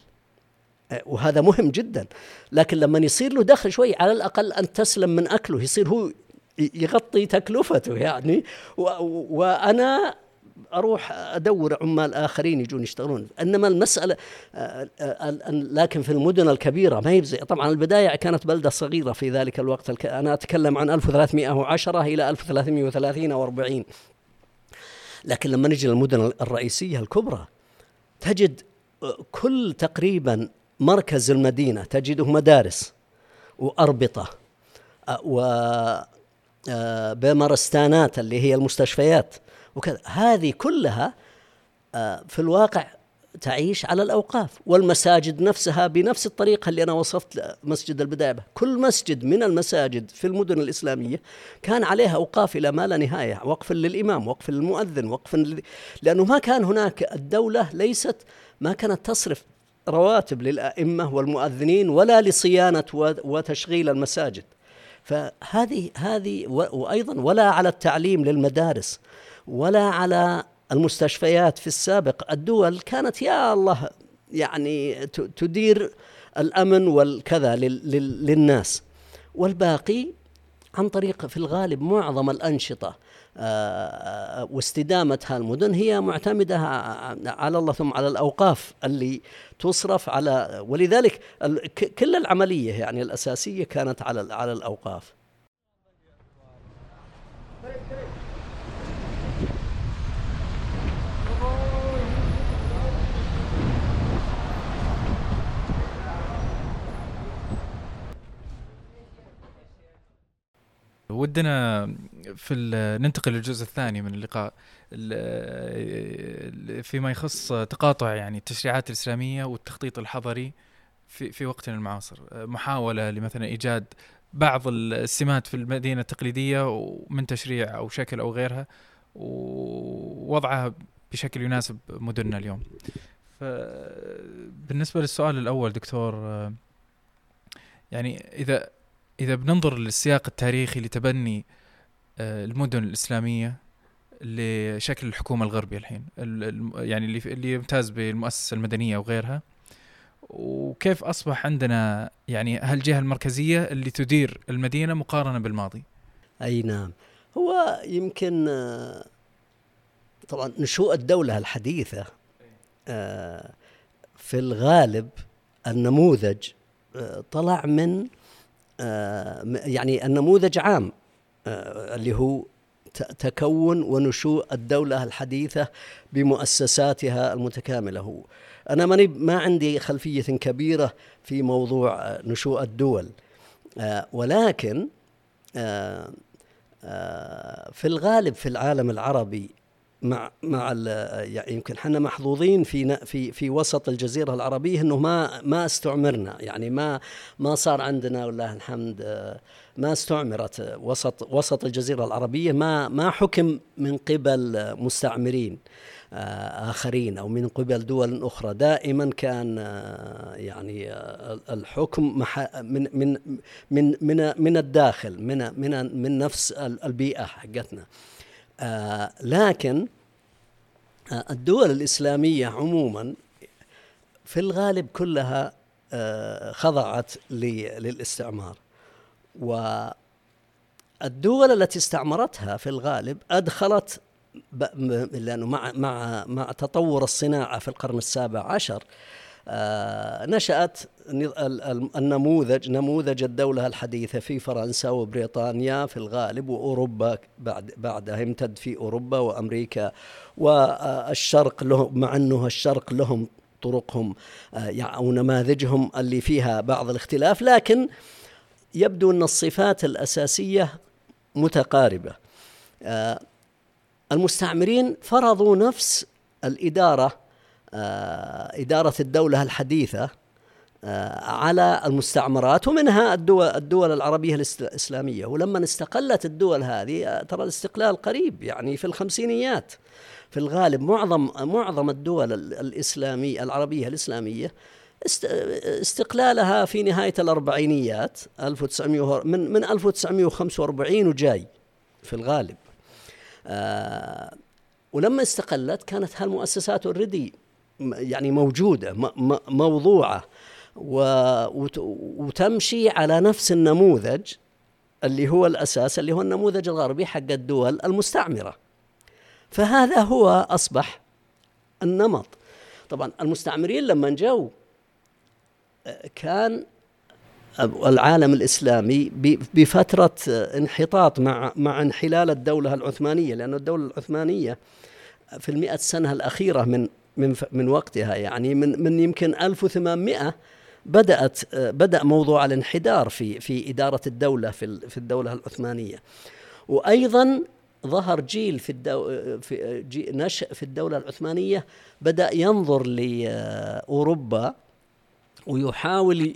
وهذا مهم جدا. لكن لما يصير له دخل شوي على الأقل أن تسلم من أكله. يصير هو يغطي تكلفته يعني. وأنا أروح أدور عمال آخرين يجون يشتغلون. إنما المسألة آه، آه، لكن في المدن الكبيرة ما هي طبعا البداية كانت بلدة صغيرة في ذلك الوقت. أنا أتكلم عن 1310 إلى 1330 و40 لكن لما نجي للمدن الرئيسية الكبرى تجد كل تقريبا مركز المدينة تجده مدارس وأربطة و بمرستانات اللي هي المستشفيات وكذا. هذه كلها آه، في الواقع تعيش على الأوقاف والمساجد نفسها بنفس الطريقة اللي أنا وصفت مسجد البداية كل مسجد من المساجد في المدن الإسلامية كان عليها أوقاف إلى ما لا نهاية وقف للإمام وقف للمؤذن وقف لل... لأنه ما كان هناك الدولة ليست ما كانت تصرف رواتب للأئمة والمؤذنين ولا لصيانة وتشغيل المساجد. فهذه هذه وأيضا ولا على التعليم للمدارس ولا على المستشفيات في السابق. الدول كانت يا الله يعني تدير الأمن والكذا للناس. والباقي عن طريق في الغالب معظم الأنشطة آه، واستدامة هالمدن هي معتمدة على الله ثم على الأوقاف اللي تصرف على ولذلك كل العملية يعني الأساسية كانت على على الأوقاف. ودنا في ننتقل للجزء الثاني من اللقاء فيما يخص تقاطع يعني التشريعات الإسلامية والتخطيط الحضري في في وقتنا المعاصر محاولة لمثلا إيجاد بعض السمات في المدينة التقليدية من تشريع أو شكل أو غيرها ووضعها بشكل يناسب مدننا اليوم. فبالنسبه للسؤال الأول دكتور يعني إذا إذا بننظر للسياق التاريخي لتبني آه، المدن الإسلامية لشكل الحكومة الغربية الحين يعني اللي اللي يمتاز بالمؤسسة المدنية وغيرها. وكيف أصبح عندنا يعني هالجهة المركزية اللي تدير المدينة مقارنة بالماضي؟ أي نعم. هو يمكن آه، طبعا نشوء الدولة الحديثة آه، في الغالب النموذج طلع من يعني النموذج عام آه، اللي هو تكون ونشوء الدولة الحديثة بمؤسساتها المتكاملة. هو أنا ماني ما عندي خلفية كبيرة في موضوع آه، نشوء الدول ولكن في الغالب في العالم العربي مع مع يعني يمكن إحنا محظوظين في في في وسط الجزيرة العربية إنه ما ما استعمرنا. يعني ما ما صار عندنا والله الحمد ما استعمرت وسط وسط الجزيرة العربية. ما ما حكم من قبل مستعمرين آه، آخرين أو من قبل دول أخرى. دائما كان آه، يعني آه، الحكم من من من من الداخل من من من نفس البيئة حقتنا. آه لكن آه الدول الإسلامية عموما في الغالب كلها آه خضعت للاستعمار. والدول التي استعمرتها في الغالب أدخلت لأنه مع مع مع تطور الصناعة في القرن السابع عشر آه، نشأت النموذج نموذج الدولة الحديثة في فرنسا وبريطانيا في الغالب وأوروبا بعد بعدها يمتد في أوروبا وأمريكا. والشرق لهم مع أنه الشرق لهم طرقهم أو نماذجهم اللي فيها بعض الاختلاف لكن يبدو أن الصفات الأساسية متقاربة. المستعمرين فرضوا نفس الإدارة إدارة الدولة الحديثة آه، على المستعمرات ومنها الدول الدول العربية الإسلامية. ولما استقلت الدول هذه آه، ترى الاستقلال قريب يعني في الخمسينيات. في الغالب معظم معظم الدول الاسلاميه العربية الإسلامية استقلالها في نهاية الأربعينيات 1900 من من 1945 وجاي في الغالب. آه ولما استقلت كانت هالمؤسسات اوريدي يعني موجودة موضوعة. وتمشي على نفس النموذج اللي هو الأساس اللي هو النموذج الغربي حق الدول المستعمرة. فهذا هو أصبح النمط. طبعا المستعمرين لما جو كان العالم الإسلامي بفترة انحطاط مع مع انحلال الدولة العثمانية لأن الدولة العثمانية في المئة سنة الأخيرة من من من وقتها. يعني من من يمكن 1800 بدأت بدأ موضوع الانحدار في في إدارة الدولة في في الدولة العثمانية. وأيضا ظهر جيل في الدو في جي نشأ في الدولة العثمانية بدأ ينظر لأوروبا ويحاول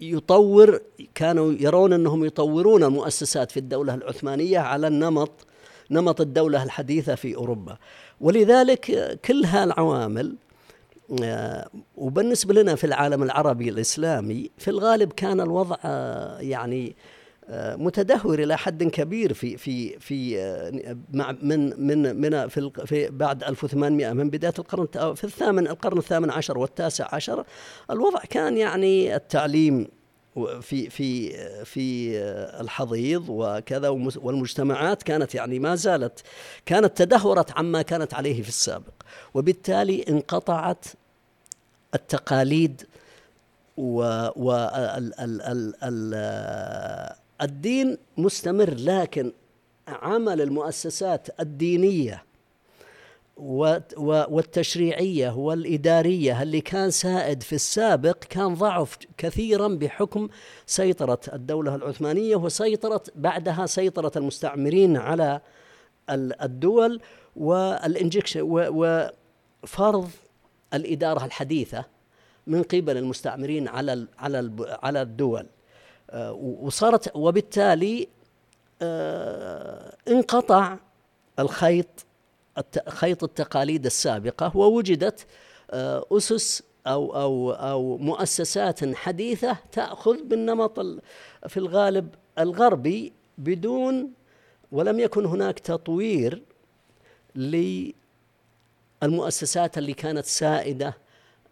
يطور كانوا يرون أنهم يطورون المؤسسات في الدولة العثمانية على النمط نمط الدولة الحديثة في أوروبا. ولذلك كل هالعوامل آه، وبالنسبة لنا في العالم العربي الإسلامي في الغالب كان الوضع آه، يعني آه، متدهور إلى حد كبير في في في من من من في, في بعد 1800 من بداية القرن في الثامن القرن الثامن عشر والتاسع عشر الوضع كان يعني التعليم في في في الحضيض وكذا والمجتمعات كانت يعني ما زالت كانت تدهورت عما كانت عليه في السابق. وبالتالي انقطعت التقاليد و, و ال ال ال ال الدين مستمر لكن عمل المؤسسات الدينية والتشريعية والإدارية اللي كان سائد في السابق كان ضعف كثيرا بحكم سيطرة الدولة العثمانية وسيطرة بعدها سيطرة المستعمرين على الدول والانجكشن وفرض الإدارة الحديثة من قبل المستعمرين على على على الدول. آه، وصارت وبالتالي آه، انقطع الخيط خيط التقاليد السابقة ووجدت آه، أسس أو أو أو مؤسسات حديثة تأخذ بالنمط في الغالب الغربي بدون ولم يكن هناك تطوير المؤسسات اللي كانت سائدة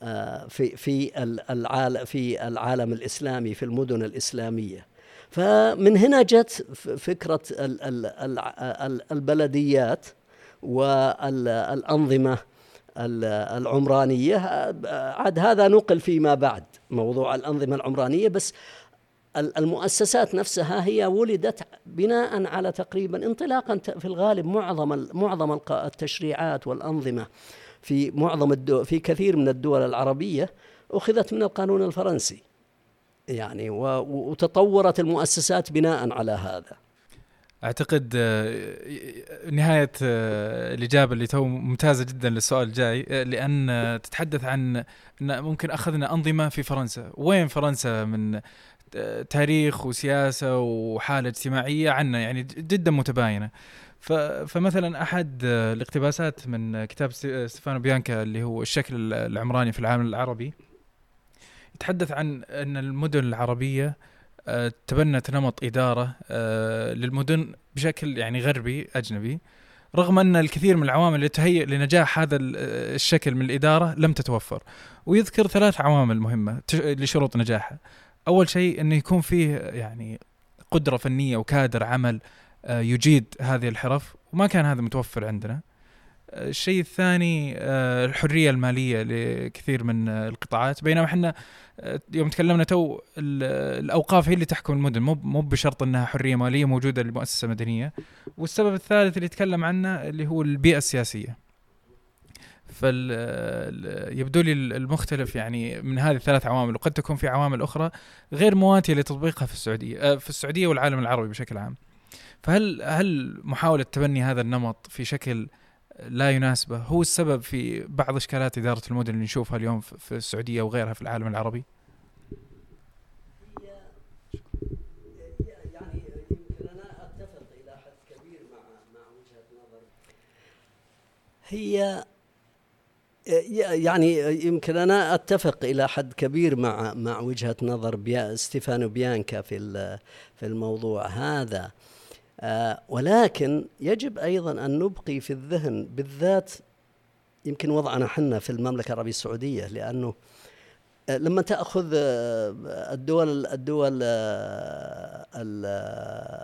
آه، في في العالم في العالم الإسلامي في المدن الإسلامية. فمن هنا جت فكرة البلديات. والأنظمة العمرانية. عاد هذا نقل فيما بعد موضوع الأنظمة العمرانية. بس المؤسسات نفسها هي ولدت بناء على تقريبا انطلاقا في الغالب معظم معظم التشريعات والأنظمة في معظم الدول في كثير من الدول العربية أخذت من القانون الفرنسي. يعني وتطورت المؤسسات بناء على هذا. أعتقد آه، نهاية آه، الإجابة اللي تو ممتازة جدا للسؤال الجاي آه، لأن تتحدث عن إن ممكن أخذنا أنظمة في فرنسا. وين فرنسا من تاريخ وسياسة وحالة اجتماعية عنا يعني جدا متباينة. فمثلا أحد الاقتباسات من كتاب ستيفانو بيانكا اللي هو الشكل العمراني في العالم العربي يتحدث عن إن المدن العربية تبنت نمط إدارة آه، للمدن بشكل يعني غربي أجنبي. رغم أن الكثير من العوامل اللي تهيئ لنجاح هذا الشكل من الإدارة لم تتوفر. ويذكر ثلاث عوامل مهمة لشروط نجاحها. أول شيء انه يكون فيه يعني قدرة فنية وكادر عمل آه، يجيد هذه الحرف وما كان هذا متوفر عندنا. آه، الشيء الثاني آه، الحرية المالية لكثير من القطاعات. بينما إحنا يوم تكلمنا تو الأوقاف هي اللي تحكم المدن. مو مو بشرط إنها حرية مالية موجودة لمؤسسة مدنية. والسبب الثالث اللي يتكلم عنه اللي هو البيئة السياسية. يبدو لي المختلف يعني من هذه الثلاث عوامل. وقد تكون في عوامل أخرى غير مواتية لتطبيقها في السعودية في السعودية والعالم العربي بشكل عام. فهل هل محاولة تبني هذا النمط في شكل لا يناسبه هو السبب في بعض إشكالات إدارة المدن اللي نشوفها اليوم في السعودية وغيرها في العالم العربي؟ هي يعني يمكن أنا أتفق إلى حد كبير مع مع وجهة نظر بيا ستيفانو بيانكا في في الموضوع هذا ولكن يجب أيضا أن نبقي في الذهن بالذات يمكن وضعنا حنا في المملكة العربية السعودية لأنه آه، لما تأخذ آه، الدول الدول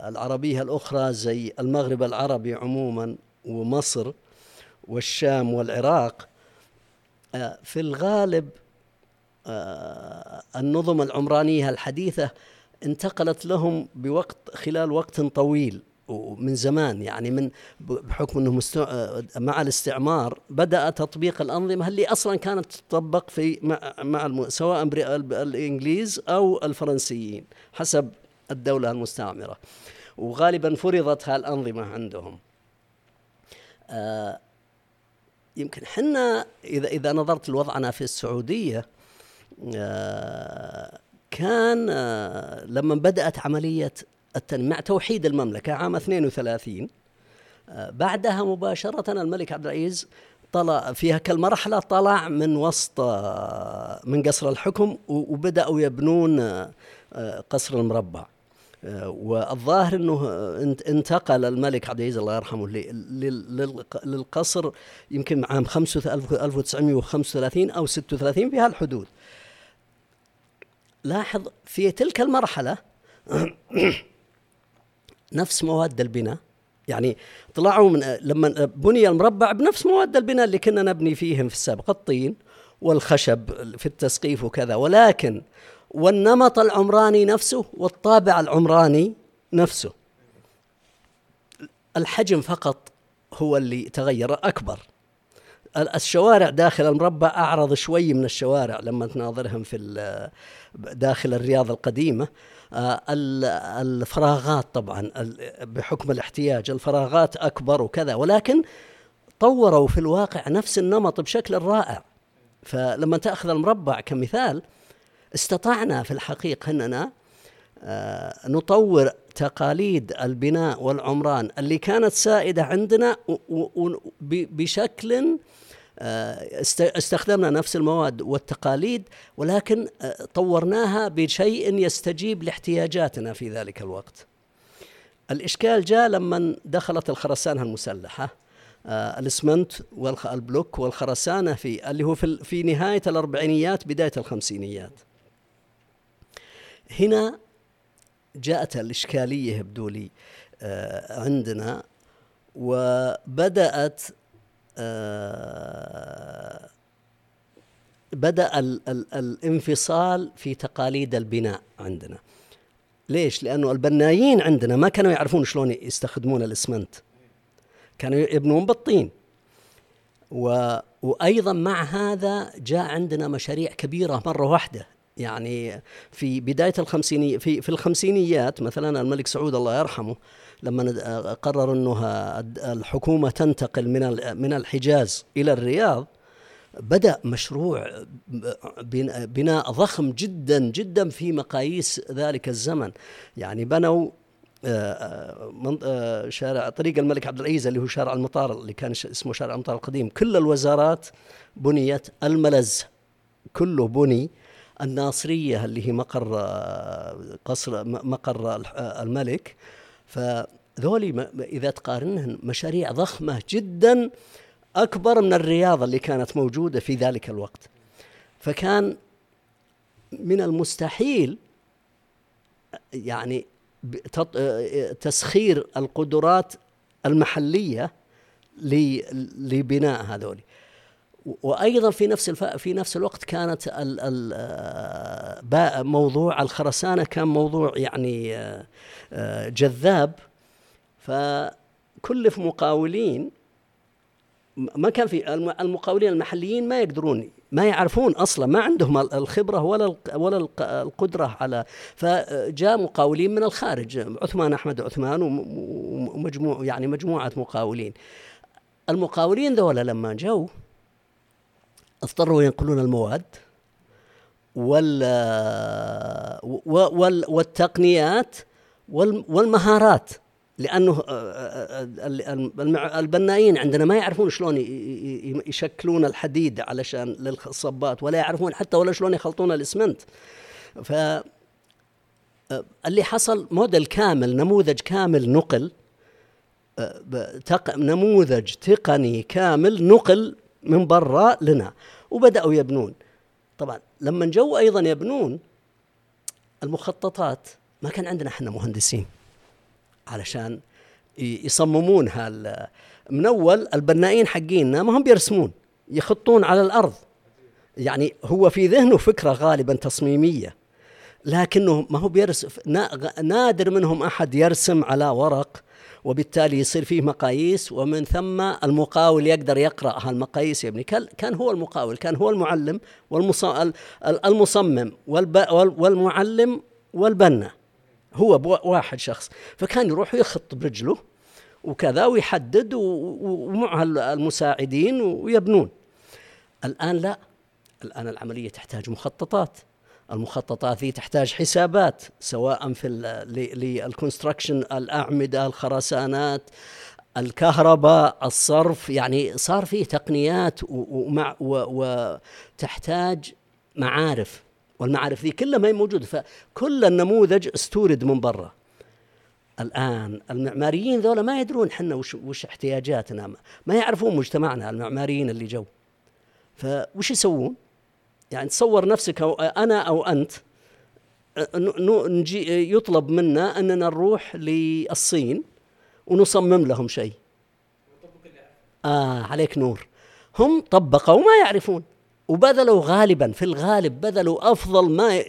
العربية الأخرى زي المغرب العربي عموما ومصر والشام والعراق في الغالب النظم العمرانية الحديثة انتقلت لهم بوقت خلال وقت طويل ومن زمان يعني من بحكم إنه مستو... مع الاستعمار بدأ تطبيق الأنظمة اللي أصلا كانت تطبق في مع, مع الم... سواء الإنجليز أو الفرنسيين حسب الدولة المستعمرة. وغالبا فرضت هالأنظمة عندهم. آه يمكن حنا إذا إذا نظرت لوضعنا في السعودية آه كان آه، لما بدأت عملية مع توحيد المملكة عام 32 آه، بعدها مباشرة الملك عبد العزيز طلع فيها كالمرحلة طلع من وسط آه، من قصر الحكم وبدأوا يبنون قصر المربع. والظاهر إنه انتقل الملك عبد العزيز الله يرحمه للقصر يمكن عام 1935 أو 36 في هالحدود. لاحظ في تلك المرحلة (clears throat) نفس مواد البناء. يعني طلعوا من لما بني المربع بنفس مواد البناء اللي كنا نبني فيهم في السابق الطين والخشب في التسقيف وكذا. ولكن والنمط العمراني نفسه والطابع العمراني نفسه. الحجم فقط هو اللي تغير أكبر. الشوارع داخل المربع أعرض شوي من الشوارع لما تناظرهم في داخل الرياض القديمة. آه، الفراغات طبعا بحكم الاحتياج الفراغات أكبر وكذا ولكن طوروا في الواقع نفس النمط بشكل رائع. فلما تأخذ المربع كمثال استطعنا في الحقيقة أننا آه، نطور تقاليد البناء والعمران اللي كانت سائدة عندنا بشكل استخدمنا نفس المواد والتقاليد ولكن آه، طورناها بشيء يستجيب لاحتياجاتنا في ذلك الوقت. الإشكال جاء لما دخلت الخرسانة المسلحة آه، الإسمنت والبلوك والخرسانة في اللي هو في, في نهاية الأربعينيات بداية الخمسينيات. هنا جاءت الإشكالية يبدو لي عندنا وبدأت آه، بدأ ال ال الانفصال في تقاليد البناء عندنا. ليش؟ لأنه البنايين عندنا ما كانوا يعرفون شلون يستخدمون الإسمنت. كانوا يبنون بالطين. و وأيضا مع هذا جاء عندنا مشاريع كبيرة مرة واحدة. يعني في بداية الخمسيني في في الخمسينيات مثلا الملك سعود الله يرحمه لما قرر إنه الحكومة تنتقل من من الحجاز إلى الرياض بدأ مشروع بناء ضخم جدا جدا في مقاييس ذلك الزمن. يعني بنوا آه، آه، شارع طريق الملك عبد العزيز اللي هو شارع المطار اللي كان اسمه شارع المطار القديم. كل الوزارات بنيت الملز كله بني. الناصرية اللي هي مقر آه، قصر مقر الملك. فذولي إذا تقارنهن مشاريع ضخمة جدا أكبر من الرياضة اللي كانت موجودة في ذلك الوقت. فكان من المستحيل يعني تسخير القدرات المحلية لبناء هذول وأيضا في نفس الف... في نفس الوقت كانت ال... ال... موضوع الخرسانة كان موضوع يعني جذاب. فكلف مقاولين ما كان في المقاولين المحليين ما يقدرون ما يعرفون أصلا ما عندهم الخبرة ولا ولا القدرة على. فجاء مقاولين من الخارج عثمان أحمد عثمان ومجموع يعني مجموعة مقاولين. المقاولين ذولا لما جو اضطروا ينقلون المواد وال والتقنيات والمهارات لأنه آه، آه، آه، البنائين عندنا ما يعرفون شلون يشكلون الحديد علشان للصبات ولا يعرفون حتى ولا شلون يخلطون الإسمنت. ف اللي حصل موديل كامل نموذج كامل نقل نموذج تقني كامل نقل من برا لنا. وبدأوا يبنون. طبعا لما جو أيضا يبنون المخططات ما كان عندنا إحنا مهندسين علشان يصممون هال من أول البنائين حقيننا ما هم بيرسمون يخطون على الأرض. يعني هو في ذهنه فكرة غالبا تصميمية لكنه ما هو بيرسم نادر منهم أحد يرسم على ورق وبالتالي يصير فيه مقاييس ومن ثم المقاول يقدر يقرأ هالمقاييس يبني كان هو المقاول كان هو المعلم والمصمم والمعلم والبنا. هو واحد شخص. فكان يروح يخط برجله وكذا ويحدد ومع المساعدين ويبنون. الآن لا. الآن العملية تحتاج مخططات. المخططات ذي تحتاج حسابات سواء في للكونستراكشن الأعمدة الخرسانات الكهرباء الصرف يعني صار فيه تقنيات ومع وتحتاج معارف والمعارف ذي كلها ما هي موجودة فكل النموذج استورد من برا. الآن المعماريين ذولا ما يدرون حنا وش, وش احتياجاتنا ما يعرفون مجتمعنا المعماريين اللي جو. فوش يسوون؟ يعني تصور نفسك أو أنا أو أنت نجي يطلب منا أننا نروح للصين ونصمم لهم شيء. آه عليك نور. هم طبقوا وما يعرفون. وبذلوا غالبا في الغالب بذلوا أفضل ما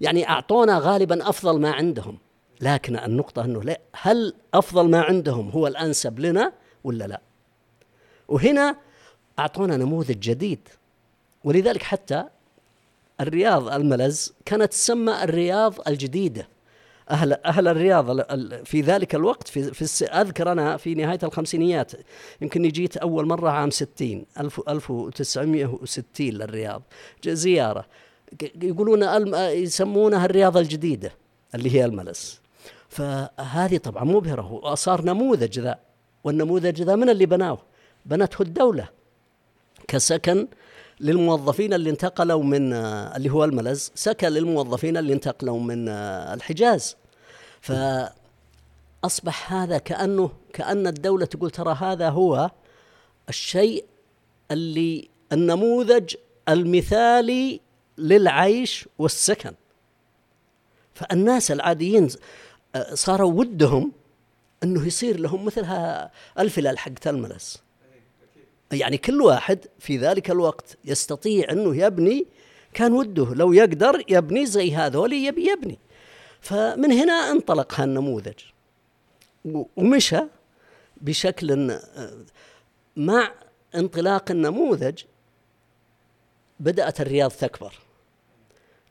يعني أعطونا غالبا أفضل ما عندهم. لكن النقطة إنه لا هل أفضل ما عندهم هو الأنسب لنا ولا لا؟ وهنا أعطونا نموذج جديد. ولذلك حتى الرياض الملز كانت تسمى الرياض الجديدة. أهل أهل الرياض في ذلك الوقت في, في أذكر أنا في نهاية الخمسينيات يمكن جيت أول مرة عام 60 1960 للرياض. زيارة. يقولون يسمونها الرياضة الجديدة اللي هي الملس فهذه طبعا مبهرة وصار نموذج ذا. والنموذج ذا من اللي بناه؟ بنته الدولة. كسكن للموظفين اللي انتقلوا من اللي هو الملز سكن للموظفين اللي انتقلوا من الحجاز. فأصبح هذا كأنه كأن الدولة تقول ترى هذا هو الشيء اللي النموذج المثالي للعيش والسكن. فالناس العاديين صاروا ودهم إنه يصير لهم مثلها الفلال حق الملس يعني كل واحد في ذلك الوقت يستطيع أنه يبني كان وده. لو يقدر يبني زي هذول يبي يبني. فمن هنا انطلق هالنموذج. ومشى بشكل مع انطلاق النموذج بدأت الرياض تكبر.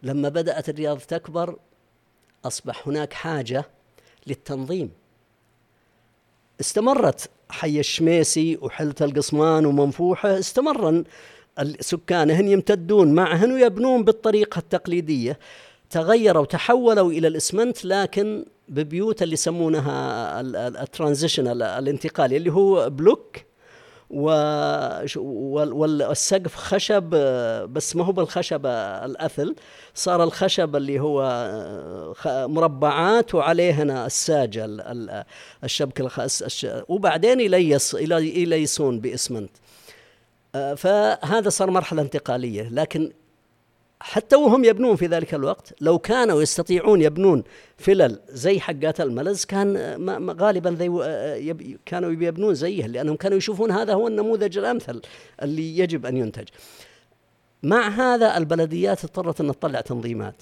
لما بدأت الرياض تكبر أصبح هناك حاجة للتنظيم. استمرت حي الشميسي وحلة القصمان ومنفوحة استمر سكانهن يمتدون معهن ويبنون بالطريقة التقليدية. تغيروا تحولوا إلى الإسمنت لكن ببيوت اللي يسمونها ال transition الانتقالي اللي هو بلوك. والسقف خشب بس ما هو بالخشب الأثل. صار الخشب اللي هو مربعات وعليه الساج الشبك وبعدين يليس يليسون بإسمنت. فهذا صار مرحلة انتقالية لكن حتى وهم يبنون في ذلك الوقت لو كانوا يستطيعون يبنون فلل زي حقات الملز كان غالبا كانوا يبنون زيه لأنهم كانوا يشوفون هذا هو النموذج الأمثل اللي يجب أن ينتج. مع هذا البلديات اضطرت أن تطلع تنظيمات.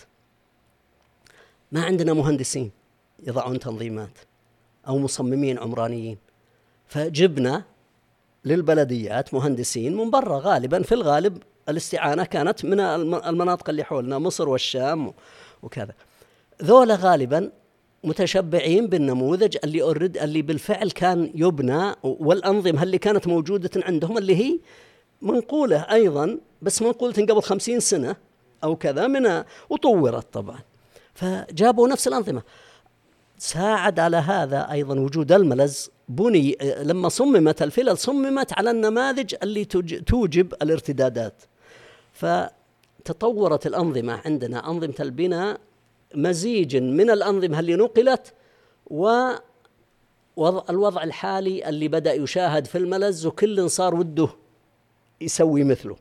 ما عندنا مهندسين يضعون تنظيمات أو مصممين عمرانيين. فجبنا للبلديات مهندسين من برا غالبا في الغالب الاستعانة كانت من المناطق اللي حولنا مصر والشام وكذا. ذولا غالبا متشبعين بالنموذج اللي أورد اللي بالفعل كان يبنى والأنظمة اللي كانت موجودة عندهم اللي هي منقولة أيضا بس منقولة قبل خمسين سنة أو كذا من وطورت طبعا. فجابوا نفس الأنظمة. ساعد على هذا أيضا وجود الملز بني لما صممت الفلل صممت على النماذج اللي توجب الارتدادات. فتطورت الأنظمة عندنا. أنظمة البناء مزيج من الأنظمة اللي نقلت و الوضع الحالي اللي بدأ يشاهد في الملز وكل صار وده يسوي مثله.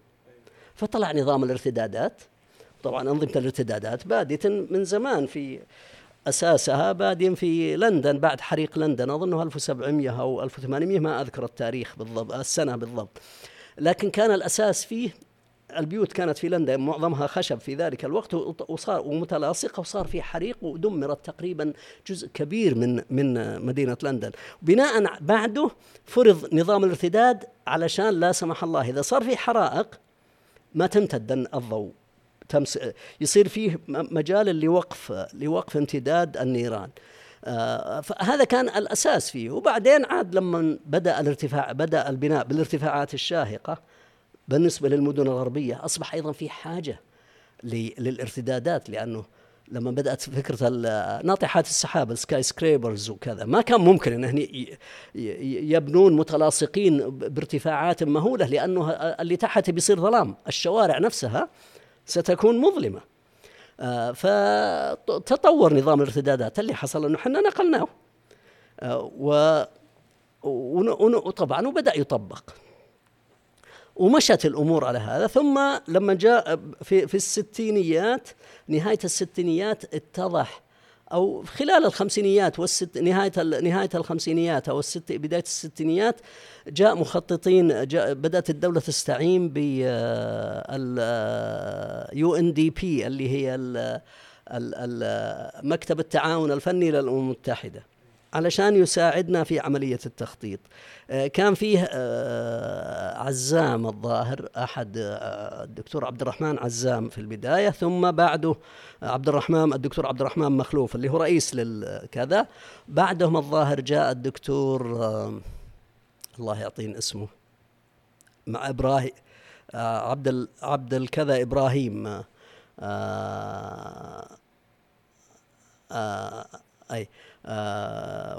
فطلع نظام الارتدادات. طبعا أنظمة الارتدادات بادية من زمان في أساسها بادين في لندن بعد حريق لندن. أظنه 1700 أو 1800 ما أذكر التاريخ بالضبط السنة بالضبط. لكن كان الأساس فيه البيوت كانت في لندن معظمها خشب في ذلك الوقت وصار ومتلاصقة وصار في حريق ودمرت تقريبا جزء كبير من من مدينة لندن. بناء بعده فرض نظام الارتداد علشان لا سمح الله إذا صار في حرائق ما تمتد الضوء تمس يصير فيه مجال لوقف لوقف امتداد النيران. آه فهذا كان الأساس فيه. وبعدين عاد لما بدأ الارتفاع بدأ البناء بالارتفاعات الشاهقة بالنسبة للمدن الغربية أصبح أيضا في حاجة للارتدادات لأنه لما بدأت فكرة ناطحات السحاب ال skyscrapers وكذا ما كان ممكن أن يبنون متلاصقين بارتفاعات مهولة لأنه اللي تحت بيصير ظلام الشوارع نفسها ستكون مظلمة. آه، فتطور نظام الارتدادات اللي حصل أنه إحنا نقلناه. آه، وطبعا وبدأ يطبق. ومشت الأمور على هذا. ثم لما جاء في في الستينيات نهاية الستينيات اتضح أو خلال الخمسينيات والست نهاية نهاية الخمسينيات أو الست بداية الستينيات جاء مخططين جاء بدأت الدولة تستعين ب ال UNDP اللي هي مكتب التعاون الفني للأمم المتحدة علشان يساعدنا في عملية التخطيط. آه، كان فيه آه، عزام الظاهر أحد آه، الدكتور عبد الرحمن عزام في البداية ثم بعده عبد الرحمن الدكتور عبد الرحمن مخلوف اللي هو رئيس للكذا بعدهم الظاهر جاء الدكتور الله يعطيني اسمه مع إبراهيم عبد عبد الكذا آه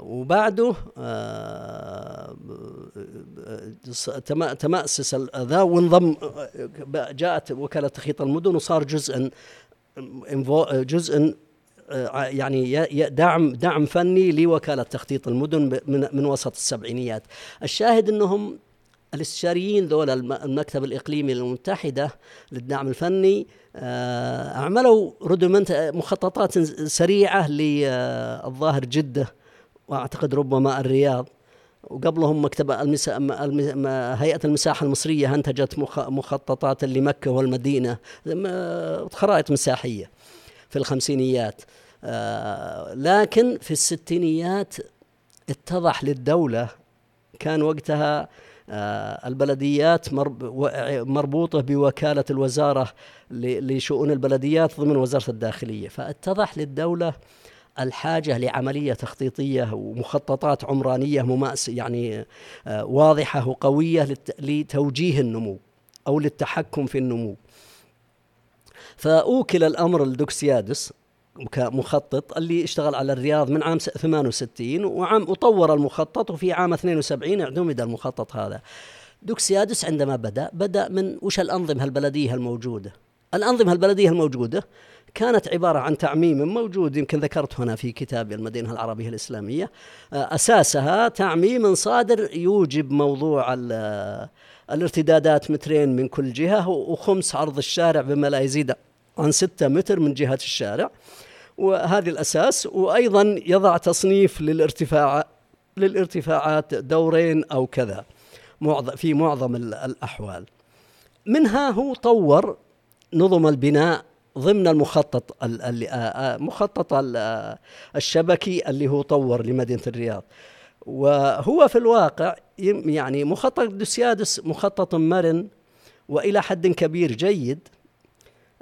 وبعده آه تمأسس ذا وانضم جاءت وكالة تخيط المدن وصار جزءا جزء آه، يعني دعم دعم فني لوكالة تخطيط المدن من من وسط السبعينيات. الشاهد إنهم الاستشاريين ذولا المكتب الإقليمي للمتحدة للدعم الفني آه، عملوا ردمنت مخططات سريعة للظاهر جدة وأعتقد ربما الرياض. وقبلهم مكتب المسا... هيئة المساحة المصرية أنتجت مخططات لمكة والمدينة خرائط مساحية في الخمسينيات. آه، لكن في الستينيات اتضح للدولة كان وقتها آه، البلديات مربوطة بوكالة الوزارة لشؤون البلديات ضمن وزارة الداخلية. فاتضح للدولة الحاجة لعملية تخطيطية ومخططات عمرانية مماس يعني آه، واضحة وقوية لتوجيه النمو أو للتحكم في النمو. فأوكل الأمر لدوكسيادس كمخطط اللي اشتغل على الرياض من عام 68 وعام وطور المخطط وفي عام 72 اعتمد المخطط هذا. دوكسيادس عندما بدأ بدأ من وش الأنظمة البلدية الموجودة؟ الأنظمة البلدية الموجودة كانت عبارة عن تعميم موجود يمكن ذكرت هنا في كتابي المدينة العربية الإسلامية. أساسها تعميم صادر يوجب موضوع الارتدادات مترين من كل جهة وخمس عرض الشارع بما لا يزيد عن ستة متر من جهة الشارع. وهذه الأساس وأيضا يضع تصنيف للارتفاع للارتفاعات دورين أو كذا في معظم الأحوال. منها هو طور نظم البناء ضمن المخطط مخطط الشبكي اللي هو طور لمدينة الرياض. وهو في الواقع يعني مخطط دوسيادس مخطط مرن وإلى حد كبير جيد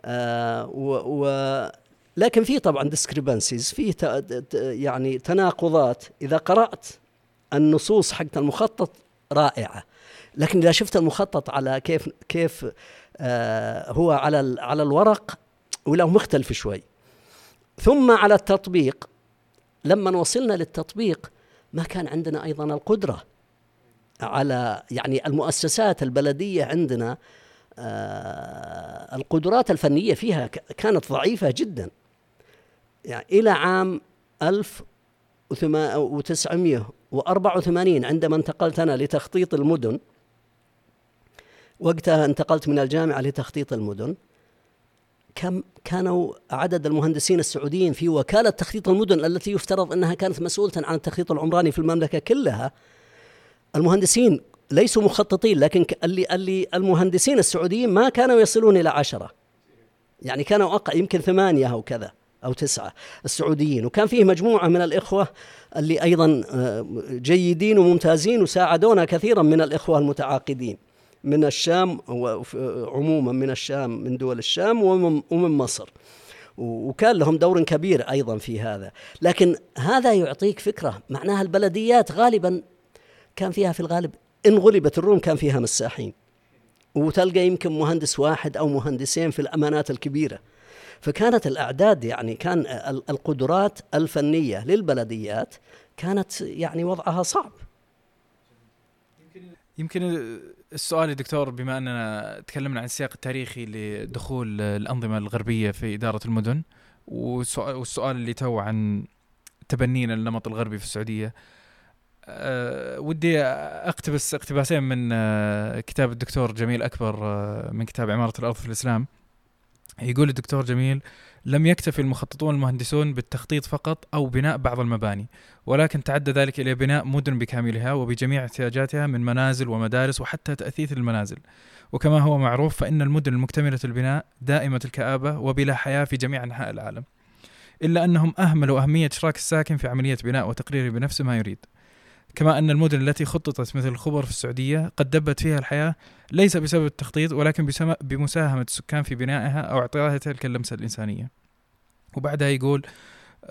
آه لكن في طبعا ديسكريبنسيز في يعني تناقضات. إذا قرأت النصوص حقت المخطط رائعة لكن إذا شفت المخطط على كيف كيف آه هو على على الورق ولا مختلف شوي. ثم على التطبيق لما وصلنا للتطبيق ما كان عندنا أيضا القدرة على يعني المؤسسات البلدية عندنا آه القدرات الفنية فيها كانت ضعيفة جدا. يعني إلى عام 1984 عندما انتقلت أنا لتخطيط المدن وقتها انتقلت من الجامعة لتخطيط المدن كم كانوا عدد المهندسين السعوديين في وكالة تخطيط المدن التي يفترض أنها كانت مسؤولة عن التخطيط العمراني في المملكة كلها. المهندسين ليسوا مخططين لكن اللي اللي المهندسين السعوديين ما كانوا يصلون إلى عشرة. يعني كانوا أقل يمكن ثمانية أو كذا. أو تسعة السعوديين. وكان فيه مجموعة من الإخوة اللي أيضا آه، جيدين وممتازين وساعدونا كثيرا من الإخوة المتعاقدين من الشام عموما من الشام من دول الشام ومن مصر. وكان لهم دور كبير أيضا في هذا. لكن هذا يعطيك فكرة معناها البلديات غالبا كان فيها في الغالب إن غلبت الروم كان فيها مساحين. وتلقى يمكن مهندس واحد أو مهندسين في الأمانات الكبيرة. فكانت الأعداد يعني كان القدرات الفنية للبلديات كانت يعني وضعها صعب. يمكن السؤال يا دكتور بما أننا تكلمنا عن السياق التاريخي لدخول الأنظمة الغربية في إدارة المدن والسؤال اللي تو عن تبنينا النمط الغربي في السعودية. أه ودي اقتبس اقتباسين من أه كتاب الدكتور جميل أكبر أه من كتاب عمارة الأرض في الإسلام. يقول الدكتور جميل لم يكتفي المخططون المهندسون بالتخطيط فقط أو بناء بعض المباني ولكن تعدى ذلك إلى بناء مدن بكاملها وبجميع احتياجاتها من منازل ومدارس وحتى تأثيث المنازل. وكما هو معروف فإن المدن المكتملة البناء دائمة الكآبة وبلا حياة في جميع أنحاء العالم. إلا أنهم أهملوا أهمية إشراك الساكن في عملية بناء وتقريره بنفسه ما يريد. كما أن المدن التي خططت مثل الخبر في السعودية قد دبت فيها الحياة ليس بسبب التخطيط ولكن بمساهمة السكان في بنائها أو إعطائها تلك اللمسة الإنسانية. وبعدها يقول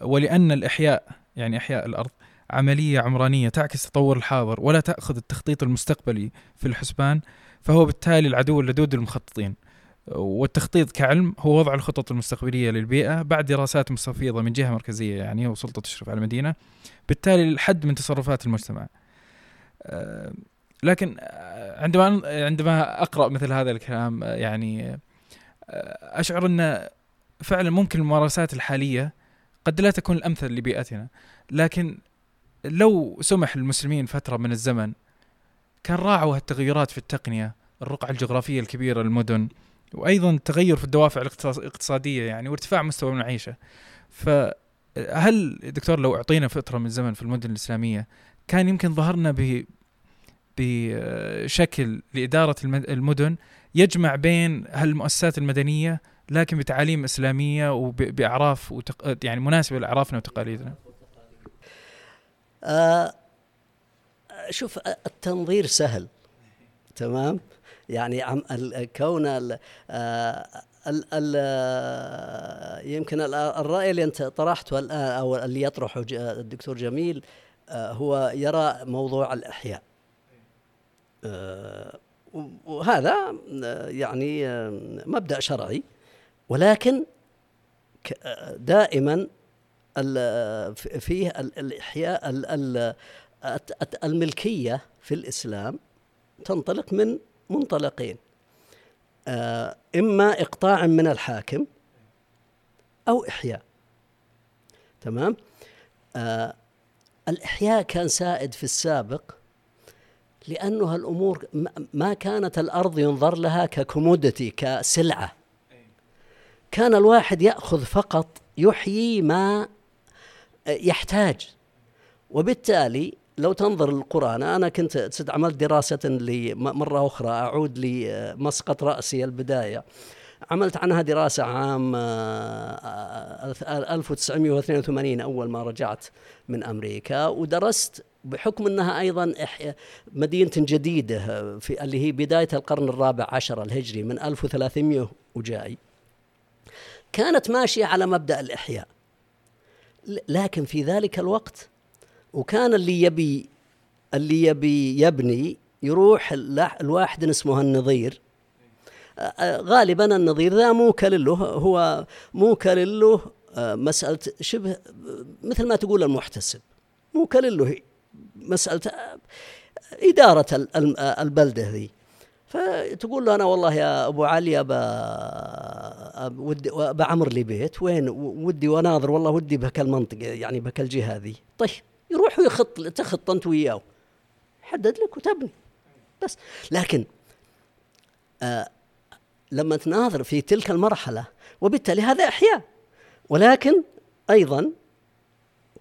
ولأن الإحياء يعني إحياء الأرض عملية عمرانية تعكس تطور الحاضر ولا تأخذ التخطيط المستقبلي في الحسبان فهو بالتالي العدو اللدود للمخططين والتخطيط كعلم هو وضع الخطط المستقبلية للبيئة بعد دراسات مستفيضة من جهة مركزية يعني وسلطة تشرف على المدينة. بالتالي الحد من تصرفات المجتمع. آه، لكن آه، عندما عندما أقرأ مثل هذا الكلام آه، يعني أشعر أن فعلا ممكن الممارسات الحالية قد لا تكون الأمثل لبيئتنا. لكن لو سمح للمسلمين فترة من الزمن كان راعوا التغيرات في التقنية الرقعة الجغرافية الكبيرة للمدن وأيضا التغير في الدوافع الاقتصادية يعني وارتفاع مستوى المعيشة فهل دكتور لو أعطينا فتره من الزمن في المدن الإسلامية كان يمكن ظهرنا ب بشكل لإدارة المدن يجمع بين هالمؤسسات المدنية لكن بتعاليم إسلامية وباعراف وتق... يعني مناسبة لأعرافنا وتقاليدنا. آه شوف التنظير سهل تمام؟ يعني عم كون ال آه، ال ال آه، يمكن الرأي اللي أنت طرحته الآن أو اللي يطرحه الدكتور جميل آه، هو يرى موضوع الإحياء. وهذا يعني مبدأ شرعي. ولكن دائما فيه الإحياء الملكية في الإسلام تنطلق من منطلقين. آه، إما إقطاع من الحاكم أو إحياء. تمام؟ آه الإحياء كان سائد في السابق لأنه الأمور ما كانت الأرض ينظر لها ككوموديتي كسلعة. كان الواحد يأخذ فقط يحيي ما يحتاج. وبالتالي لو تنظر للقرآن أنا كنت عملت دراسة مرة أخرى أعود لمسقط رأسي البداية. عملت عنها دراسة عام 1982 آه، أول ما رجعت من أمريكا ودرست بحكم أنها أيضا مدينة جديدة في اللي هي بداية القرن الرابع عشر الهجري من 1300 وجاي. كانت ماشية على مبدأ الإحياء. لكن في ذلك الوقت وكان اللي يبي اللي يبي يبني يروح الواحد اسمه النظير غالبا النظير ذا موكل له هو موكل له مسألة شبه مثل ما تقول المحتسب. موكل له مسألة إدارة البلدة ذي فتقول له أنا والله يا أبو علي أبا ودي بعمر لي بيت وين؟ ودي وناظر والله ودي بهك المنطقة يعني بهك الجهة ذي طيب. يروح ويخط تخط أنت وياه حدد لك وتبني. بس. لكن آه لما تناظر في تلك المرحلة وبالتالي هذا إحياء. ولكن أيضا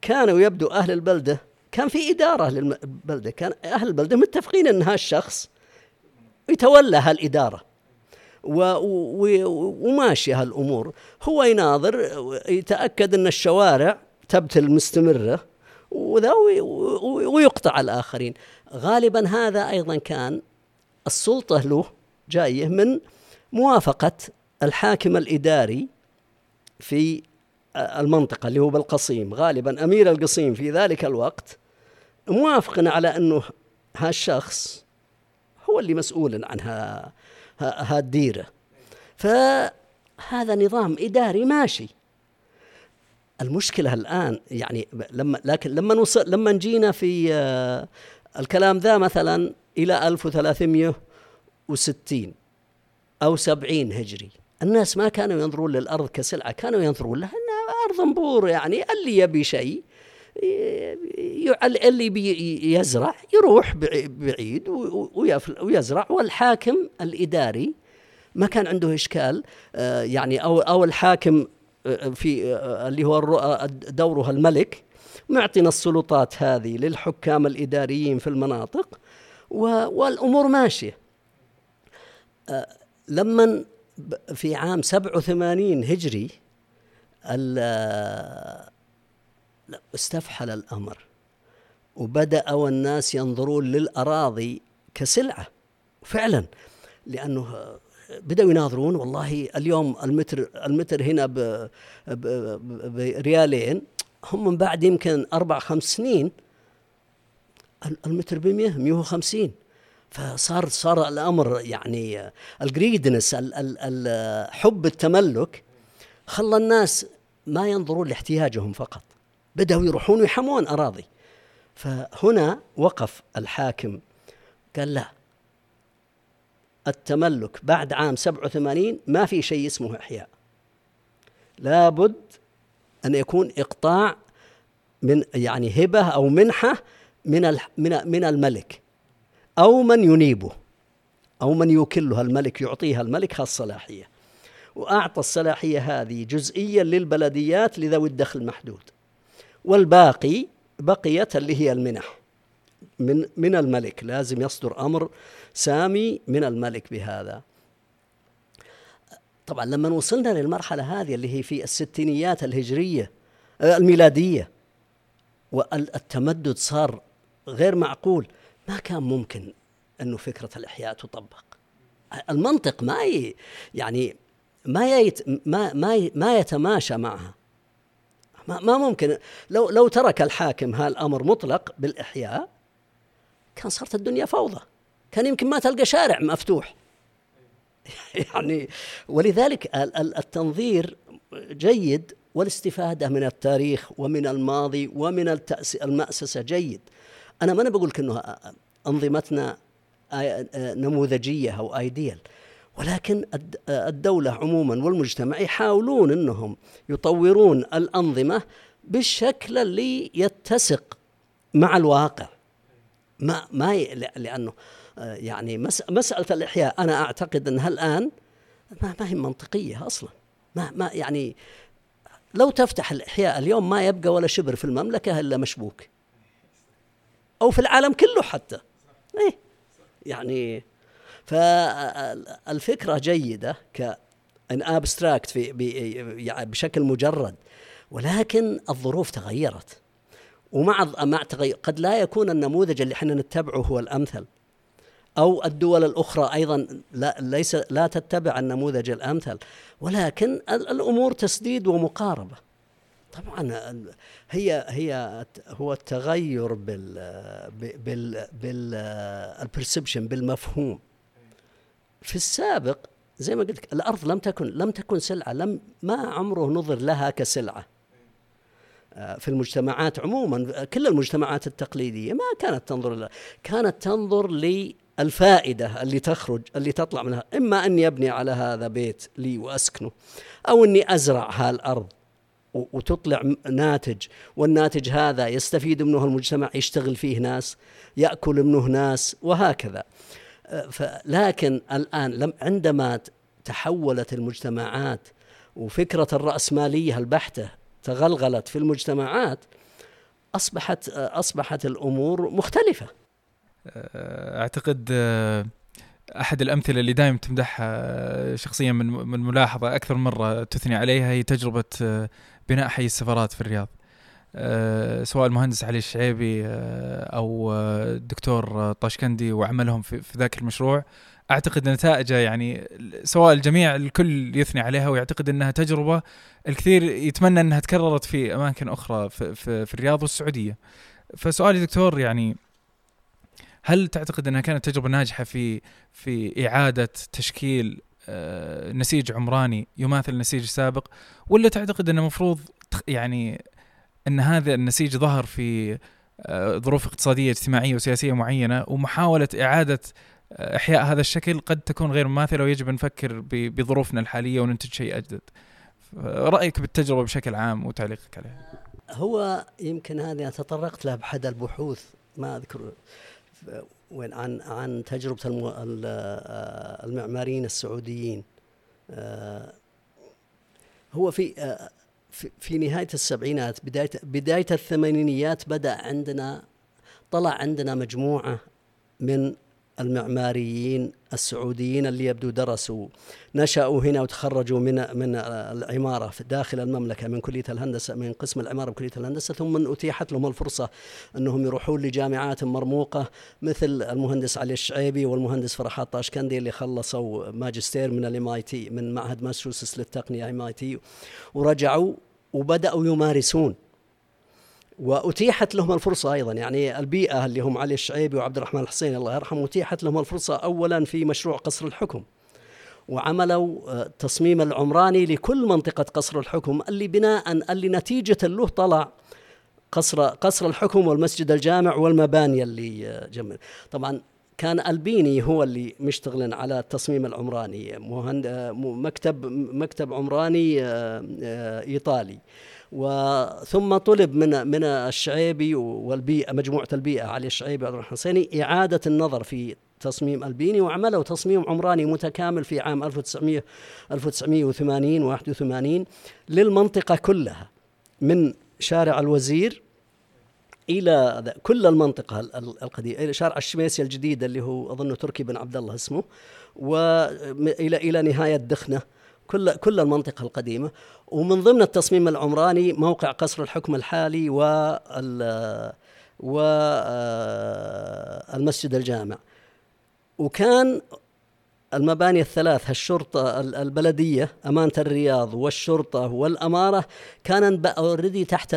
كانوا يبدو أهل البلدة كان في إدارة للبلدة كان أهل البلدة متفقين أن هالشخص يتولى هالإدارة. وماشية هالأمور. هو يناظر يتأكد أن الشوارع تبتل مستمرة. وذا ويقطع الآخرين. غالبا هذا أيضا كان السلطة له جاية من موافقة الحاكم الإداري في المنطقة اللي هو بالقصيم. غالبا أمير القصيم في ذلك الوقت موافق على أنه هالشخص هو اللي مسؤول عن هالديرة فهذا نظام إداري ماشي. المشكلة الآن يعني لما لكن لما نوصل لما جينا في آه، الكلام ذا مثلا إلى 1360 أو 70 هجري. الناس ما كانوا ينظرون للأرض كسلعة كانوا ينظرون لها أنها أرض نبور يعني اللي يبي شيء اللي يزرع يروح بعيد ويزرع. والحاكم الإداري ما كان عنده إشكال آه، يعني أو أو الحاكم في آه، اللي هو دوره الملك معطينا السلطات هذه للحكام الإداريين في المناطق والأمور ماشية. لما في عام 87 هجري استفحل الأمر وبدأ الناس ينظرون للأراضي كسلعة فعلا لأنه بدأوا يناظرون والله اليوم المتر المتر هنا بريالين هم من بعد يمكن أربع خمس سنين المتر ب 100 150 فصار صار الأمر يعني الجريدنس حب التملك خلى الناس ما ينظرون لاحتياجهم فقط. بدأوا يروحون ويحمون أراضي. فهنا وقف الحاكم قال لا التملك بعد عام 87 ما في شيء اسمه إحياء. لابد أن يكون إقطاع من يعني هبة أو منحة من من الملك أو من ينيبه أو من يوكلها الملك يعطيها الملك هالصلاحية وأعطى الصلاحية هذه جزئيا للبلديات لذوي الدخل المحدود. والباقي بقيت اللي هي المنح. من من الملك. لازم يصدر أمر سامي من الملك بهذا. طبعا لما وصلنا للمرحلة هذه اللي هي في الستينيات الهجرية آه، الميلادية والتمدد صار غير معقول ما كان ممكن إنه فكرة الإحياء تطبق. المنطق ما يعني ما يت ما ما ما يتماشى معها. ما, ما ممكن. لو لو ترك الحاكم هالامر مطلق بالإحياء كان صارت الدنيا فوضى. كان يمكن ما تلقى شارع مفتوح. (laughs) يعني ولذلك التنظير جيد والاستفادة من التاريخ ومن الماضي ومن المأسسة جيد. أنا ما أنا بقول إنه أنظمتنا نموذجية أو ايديال ولكن الدولة عموما والمجتمع يحاولون إنهم يطورون الأنظمة بالشكل اللي يتسق مع الواقع. ما ما لأنه يعني مسألة الإحياء أنا أعتقد أنها الآن ما, ما هي منطقية أصلا. ما ما يعني لو تفتح الإحياء اليوم ما يبقى ولا شبر في المملكة إلا مشبوك. أو في العالم كله حتى. إيه. يعني فالفكرة جيدة كان ابستراكت في يعني بشكل مجرد ولكن الظروف تغيرت. ومع مع تغير قد لا يكون النموذج اللي إحنا نتبعه هو الأمثل. أو الدول الأخرى أيضا لا ليس لا تتبع النموذج الأمثل. ولكن الأمور تسديد ومقاربة. طبعا هي هي هو التغير بال بال بال البرسبشن بالمفهوم. في السابق زي ما قلت الأرض لم تكن لم تكن سلعة لم ما عمره نظر لها كسلعة. في المجتمعات عموما كل المجتمعات التقليدية ما كانت تنظر لها كانت تنظر للفائدة اللي تخرج اللي تطلع منها. إما أني أبني على هذا بيت لي وأسكنه أو أني أزرع هالأرض وتطلع ناتج والناتج هذا يستفيد منه المجتمع يشتغل فيه ناس يأكل منه ناس وهكذا. لكن الآن لم عندما تحولت المجتمعات وفكرة الرأسمالية البحتة تغلغلت في المجتمعات أصبحت أصبحت الأمور مختلفة. أعتقد أحد الأمثلة اللي دائما تمدحها شخصيا من من ملاحظة أكثر مرة تثني عليها هي تجربة بناء حي السفارات في الرياض. سواء المهندس علي الشعيبي آه، أو الدكتور طاشكندي وعملهم في, ذاك المشروع أعتقد نتائجه يعني سواء الجميع الكل يثني عليها ويعتقد إنها تجربة الكثير يتمنى إنها تكررت في أماكن أخرى في, في, في الرياض والسعودية. فسؤالي دكتور يعني هل تعتقد إنها كانت تجربة ناجحة في في إعادة تشكيل آه، نسيج عمراني يماثل النسيج السابق ولا تعتقد إنه المفروض يعني إن هذا النسيج ظهر في آه، ظروف اقتصادية اجتماعية وسياسية معينة ومحاولة إعادة آه، إحياء هذا الشكل قد تكون غير مماثلة ويجب أن نفكر بظروفنا الحالية وننتج شيء أجدد. رأيك بالتجربة بشكل عام وتعليقك عليها. هو يمكن هذه تطرقت له بحد البحوث ما أذكر وين عن عن تجربة آه، المعماريين السعوديين هو في في نهاية السبعينات بداية بداية الثمانينيات بدأ عندنا طلع عندنا مجموعة من المعماريين السعوديين اللي يبدو درسوا نشأوا هنا وتخرجوا من من العمارة في داخل المملكة من كلية الهندسة من قسم العمارة بكلية الهندسة ثم أتيحت لهم الفرصة أنهم يروحون لجامعات مرموقة مثل المهندس علي الشعيبي والمهندس فرحات طاشكندي اللي خلصوا ماجستير من ال MIT من معهد ماساتشوستس للتقنية MIT ورجعوا وبدأوا يمارسون. وأتيحت لهم الفرصة أيضا. يعني البيئة اللي هم علي الشعيبي وعبد الرحمن الحسين الله يرحمه أتيحت لهم الفرصة أولا في مشروع قصر الحكم. وعملوا آه، العمراني لكل منطقة قصر الحكم اللي بناء اللي نتيجة له طلع قصر قصر الحكم والمسجد الجامع والمباني اللي آه، جمع طبعا كان ألبيني هو اللي مشتغل على التصميم العمراني آه، مكتب مكتب عمراني إيطالي. وثم طلب من من الشعيبي والبيئة مجموعة البيئة علي الشعيبي وعبد الرحمن الحسيني إعادة النظر في تصميم ألبيني وعملوا تصميم عمراني متكامل في عام 1900 1980 81 للمنطقة كلها من شارع الوزير إلى كل المنطقة القديمة إلى شارع الشميسيه الجديد اللي هو أظن تركي بن عبد الله اسمه والى إلى نهاية دخنة كل كل المنطقة القديمة. ومن ضمن التصميم العمراني موقع قصر الحكم الحالي وال والمسجد الجامع. وكان المباني الثلاث الشرطة البلدية أمانة الرياض والشرطة والأمارة كان اوريدي تحت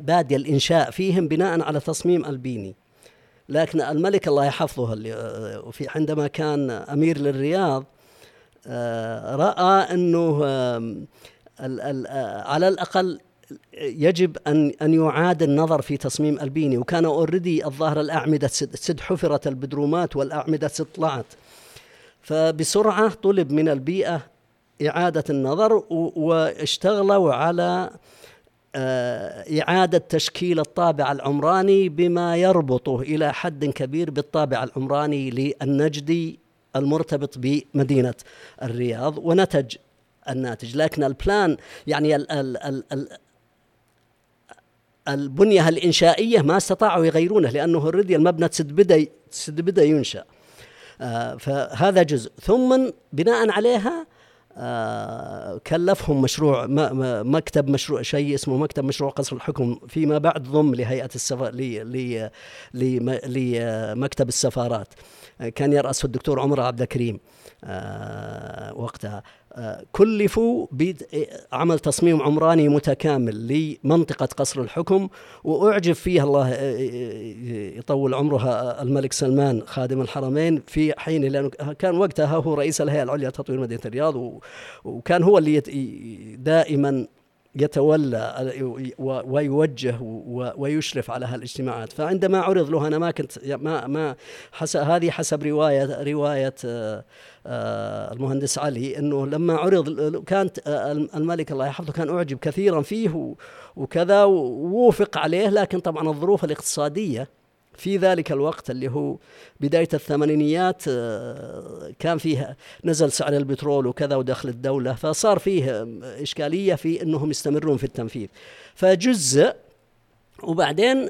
بادية الإنشاء فيهم بناء على تصميم ألبيني. لكن الملك الله يحفظه اللي وفي عندما كان أمير للرياض آه، رأى أنه على الأقل يجب أن أن يعاد النظر في تصميم ألبيني. وكان اوريدي الظاهر الأعمدة سد حفرت البدرومات والأعمدة سد طلعت فبسرعة طلب من البيئة إعادة النظر واشتغلوا على آه، إعادة تشكيل الطابع العمراني بما يربطه إلى حد كبير بالطابع العمراني للنجدي المرتبط بمدينة الرياض ونتج الناتج. لكن ال plan يعني ال ال ال ال البنية الإنشائية ما استطاعوا يغيرونه لأنه already المبنى تسد بدأ ينشأ. فهذا جزء. ثم بناء عليها آه، كلفهم مشروع مكتب مشروع شيء اسمه مكتب مشروع قصر الحكم فيما بعد ضم لهيئة السفر لمكتب السفارات. كان يرأسه الدكتور عمر عبد الكريم آه، وقتها. آه، كلفوا بعمل تصميم عمراني متكامل لمنطقة قصر الحكم وأعجب فيها الله يطول عمرها الملك سلمان خادم الحرمين في حين لأنه كان وقتها هو رئيس الهيئة العليا لتطوير مدينة الرياض وكان هو اللي دائما يتولى ويوجه ويشرف على هالاجتماعات. فعندما عرض له أنا ما كنت ما ما حسب هذه حسب رواية رواية آه، آه، المهندس علي إنه لما عرض كانت آه، الملك الله يحفظه كان أعجب كثيرا فيه وكذا ووافق عليه لكن طبعا الظروف الاقتصادية في ذلك الوقت اللي هو بداية الثمانينيات آه، كان فيه نزل سعر البترول وكذا ودخل الدولة فصار فيه إشكالية في أنهم يستمرون في التنفيذ. فجزء وبعدين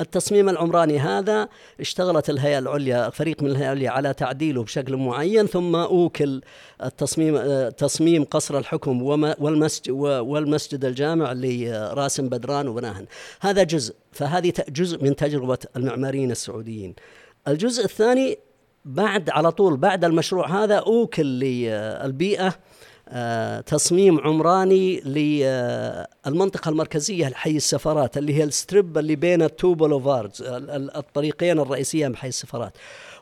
التصميم العمراني هذا اشتغلت الهيئة العليا فريق من الهيئة العليا على تعديله بشكل معين ثم أوكل التصميم تصميم قصر الحكم والمسجد والمسجد الجامع لراسم بدران وبناهن. هذا جزء فهذه جزء من تجربة المعماريين السعوديين. الجزء الثاني بعد على طول بعد المشروع هذا أوكل للبيئة تصميم عمراني للمنطقة المركزية لحي السفارات اللي هي ال strip اللي بين ال two boulevards الطريقين الرئيسيين بحي السفارات.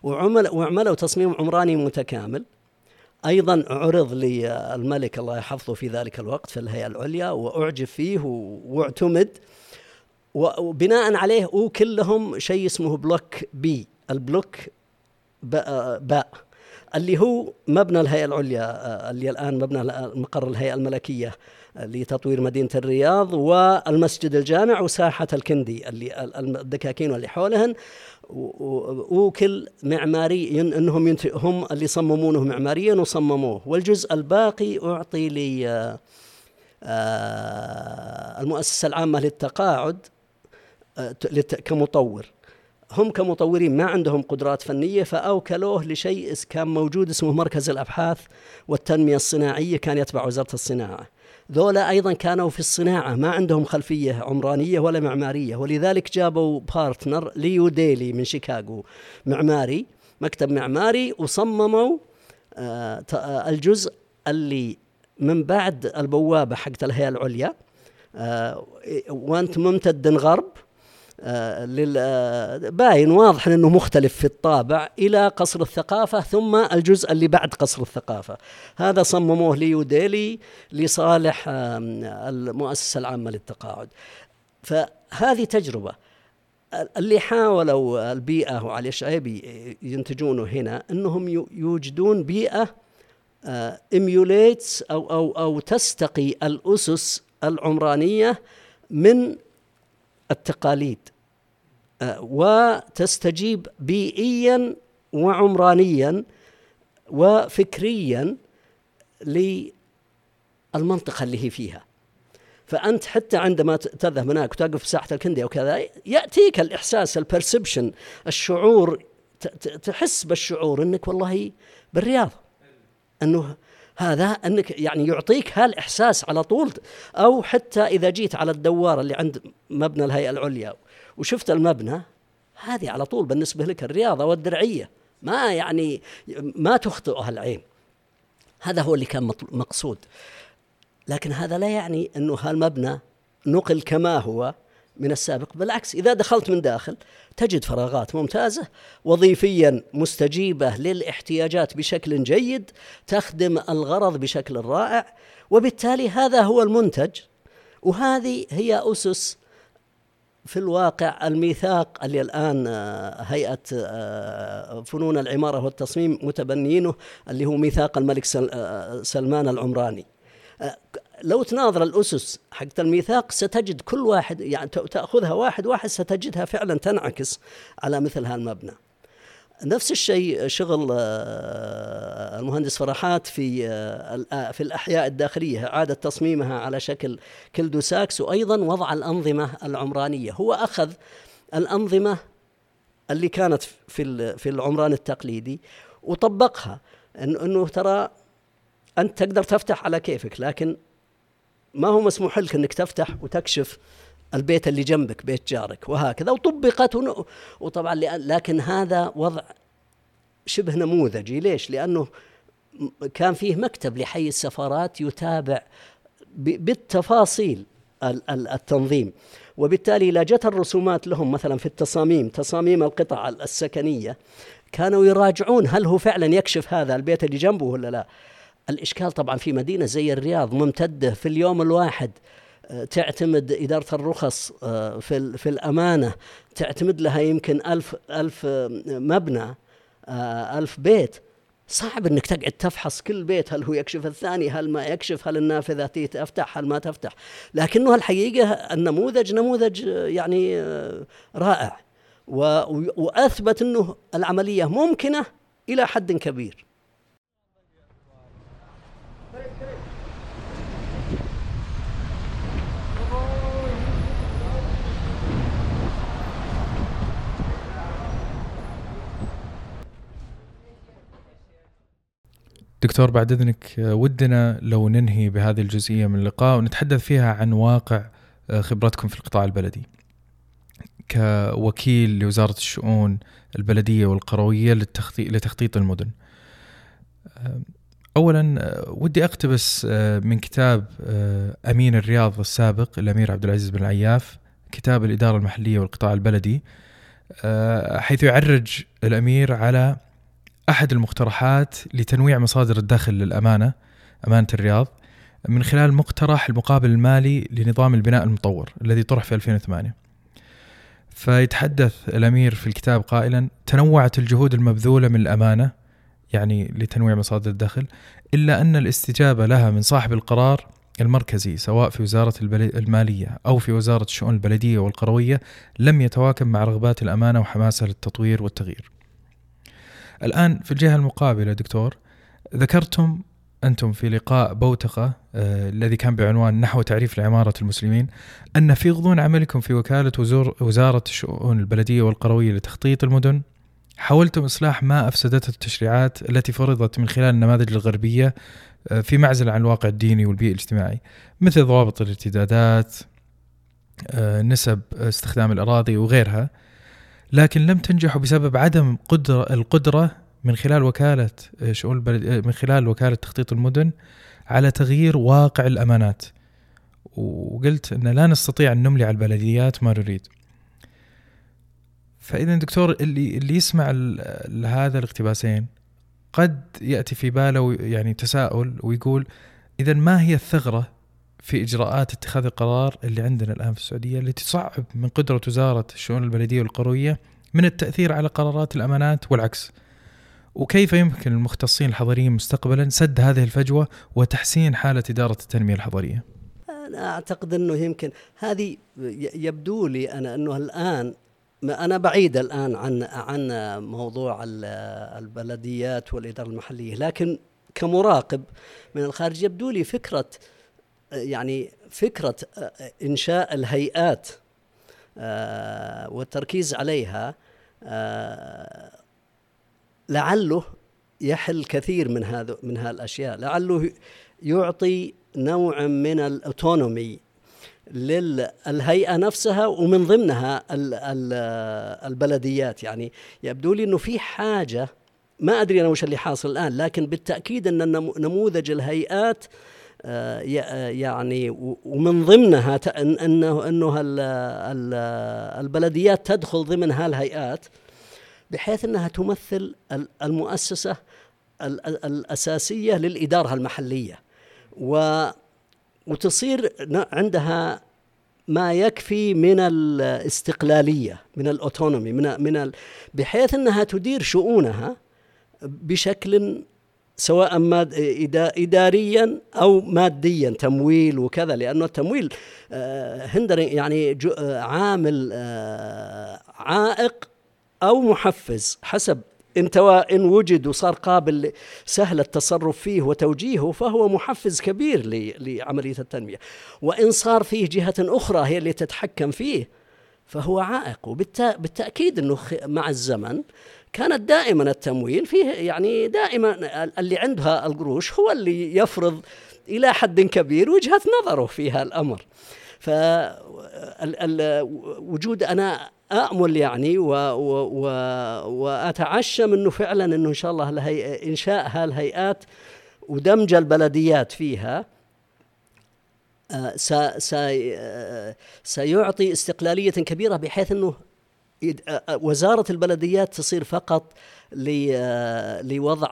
وعمل وعملوا تصميم عمراني متكامل. أيضا عرض للملك الله يحفظه في ذلك الوقت في الهيئة العليا وأعجب فيه واعتمد. وبناء عليه وكلهم شيء اسمه block B. البلوك باء. اللي هو مبنى الهيئة العليا آه، اللي الآن مبنى مقر الهيئة الملكية آه، لتطوير مدينة الرياض والمسجد الجامع وساحة الكندي اللي الدكاكين واللي حولهن. وكل معماري إنهم هم اللي صممونه معماريا وصمموه. والجزء الباقي أعطي ل آه، المؤسسة العامة للتقاعد كمطور. هم كمطورين ما عندهم قدرات فنية فأوكلوه لشيء كان موجود اسمه مركز الأبحاث والتنمية الصناعية كان يتبع وزارة الصناعة. ذولا أيضا كانوا في الصناعة ما عندهم خلفية عمرانية ولا معمارية ولذلك جابوا partner Leo Daly من شيكاغو. معماري مكتب معماري وصمموا آه، آه، الجزء اللي من بعد البوابة حقت الهيئة العليا آه، وأنت ممتد غرب آه، آه، باين واضح إنه مختلف في الطابع إلى قصر الثقافة ثم الجزء اللي بعد قصر الثقافة. هذا صمموه ليو ديلي لصالح المؤسسة العامة للتقاعد. فهذه تجربة. اللي حاولوا البيئة وعلي الشعيبي ينتجونه هنا إنهم يوجدون بيئة emulates آه، أو أو أو تستقي الأسس العمرانية من التقاليد. وتستجيب بيئيا وعمرانيا وفكريا للمنطقة اللي هي فيها. فأنت حتى عندما تذهب هناك وتقف في ساحة الكندي أو كذا يأتيك الإحساس ال perception الشعور تحس بالشعور أنك والله بالرياض. أنه هذا إنك يعني يعطيك هالإحساس على طول أو حتى إذا جيت على الدوار اللي عند مبنى الهيئة العليا وشفت المبنى هذه على طول بالنسبة لك الرياضة والدرعية. ما يعني ما تخطئها العين هذا هو اللي كان مقصود. لكن هذا لا يعني إنه هالمبنى نقل كما هو من السابق. بالعكس إذا دخلت من داخل تجد فراغات ممتازة وظيفيا مستجيبة للاحتياجات بشكل جيد تخدم الغرض بشكل رائع وبالتالي هذا هو المنتج. وهذه هي أسس في الواقع الميثاق اللي الآن آه، هيئة آه، فنون العمارة والتصميم متبنينه اللي هو ميثاق الملك آه، سلمان العمراني. لو تناظر الأسس حقت الميثاق ستجد كل واحد يعني تأخذها واحد واحد ستجدها فعلا تنعكس على مثل هالمبنى. نفس الشيء شغل آه، المهندس فرحات في آه، في الأحياء الداخلية. إعادة تصميمها على شكل كلدوساكس وأيضا وضع الأنظمة العمرانية. هو أخذ الأنظمة اللي كانت في في العمران التقليدي وطبقها. إنه ترى أنت تقدر تفتح على كيفك لكن ما هو مسموح لك إنك تفتح وتكشف البيت اللي جنبك بيت جارك وهكذا. وطبقت وطبعا لكن هذا وضع شبه نموذجي. ليش؟ لأنه كان فيه مكتب لحي السفارات يتابع بالتفاصيل التنظيم. وبالتالي إذا جت الرسومات لهم مثلا في التصاميم تصاميم القطع السكنية كانوا يراجعون هل هو فعلا يكشف هذا البيت اللي جنبه ولا لا. الإشكال طبعا في مدينة زي الرياض ممتدة في اليوم الواحد. تعتمد إدارة الرخص آه، في, في الأمانة تعتمد لها يمكن ألف, ألف مبنى آه، ألف بيت. صعب إنك تقعد تفحص كل بيت هل هو يكشف الثاني هل ما يكشف هل النافذة تفتح هل ما تفتح. لكنه الحقيقة النموذج نموذج يعني رائع. وأثبت إنه العملية ممكنة إلى حد كبير. دكتور بعد إذنك ودنا لو ننهي بهذه الجزئية من اللقاء ونتحدث فيها عن واقع آه، خبرتكم في القطاع البلدي. كوكيل لوزارة الشؤون البلدية والقروية لتخطيط المدن. آه، اولا آه، ودي أقتبس من كتاب أمين الرياض السابق الأمير عبد العزيز بن العياف كتاب الإدارة المحلية والقطاع البلدي حيث يعرج الأمير على أحد المقترحات لتنويع مصادر الدخل للأمانة أمانة الرياض من خلال مقترح المقابل المالي لنظام البناء المطور الذي طرح في 2008 فيتحدث الأمير في الكتاب قائلا تنوعت الجهود المبذولة من الأمانة يعني لتنويع مصادر الدخل إلا أن الاستجابة لها من صاحب القرار المركزي سواء في وزارة المالية أو في وزارة الشؤون البلدية والقروية لم يتواكب مع رغبات الأمانة وحماسه للتطوير والتغيير. الآن في الجهة المقابلة دكتور ذكرتم أنتم في لقاء بوتقة آه الذي كان بعنوان نحو تعريف العمارة المسلمين أن في غضون عملكم في وكالة وزارة الشؤون البلدية والقروية لتخطيط المدن؟ حاولتم إصلاح ما أفسدته التشريعات التي فرضت من خلال النماذج الغربية آه في معزل عن الواقع الديني والبيئي الاجتماعي مثل ضوابط الارتدادات آه نسب استخدام الأراضي وغيرها؟ لكن لم تنجحوا بسبب عدم قدرة القدرة من خلال وكالة شؤون البلد آه، من خلال وكالة تخطيط المدن على تغيير واقع الأمانات. وقلت أن لا نستطيع أن نملي على البلديات ما نريد. فإذا دكتور اللي اللي يسمع لهذا الاقتباسين قد يأتي في باله يعني تساؤل ويقول إذا ما هي الثغرة في إجراءات اتخاذ القرار اللي عندنا الآن في السعودية التي تصعب من قدرة وزارة الشؤون البلدية والقروية من التأثير على قرارات الأمانات والعكس. وكيف يمكن المختصين الحضريين مستقبلا سد هذه الفجوة وتحسين حالة إدارة التنمية الحضرية؟ أنا أعتقد إنه يمكن هذه يبدو لي أنا إنه الآن أنا بعيد الآن عن عن موضوع البلديات والإدارة المحلية لكن كمراقب من الخارج يبدو لي فكرة يعني فكرة إنشاء الهيئات آه، والتركيز عليها آه، لعله يحل كثير من هذا من هالأشياء لعله يعطي نوع من الأوتونومي للهيئة نفسها ومن ضمنها البلديات. يعني يبدو لي إنه في حاجة ما أدري أنا وش اللي حاصل الآن لكن بالتأكيد إن نموذج الهيئات آه، آه، يعني ومن ضمنها انه إنه البلديات تدخل ضمن هالهيئات بحيث إنها تمثل المؤسسة الأساسية للإدارة المحلية. وتصير عندها ما يكفي من الاستقلالية من الأوتونومي من من بحيث إنها تدير شؤونها بشكل سواء اداريا أو ماديا تمويل وكذا لأنه التمويل آه، هندر يعني آه، عامل آه، عائق أو محفز حسب إن إن وجد وصار قابل سهل التصرف فيه وتوجيهه فهو محفز كبير لعملية التنمية. وإن صار فيه جهة أخرى هي اللي تتحكم فيه فهو عائق. وبالتاكيد إنه مع الزمن كانت دائما التمويل فيه يعني دائما اللي عندها القروش هو اللي يفرض إلى حد كبير وجهة نظره في هالأمر. فوجود أنا آمل يعني و و و وأتعشم إنه فعلا إنه إن شاء الله الهي إنشاء هالهيئات ودمج البلديات فيها آه، آه، سيعطي استقلالية كبيرة بحيث إنه وزارة البلديات تصير فقط لوضع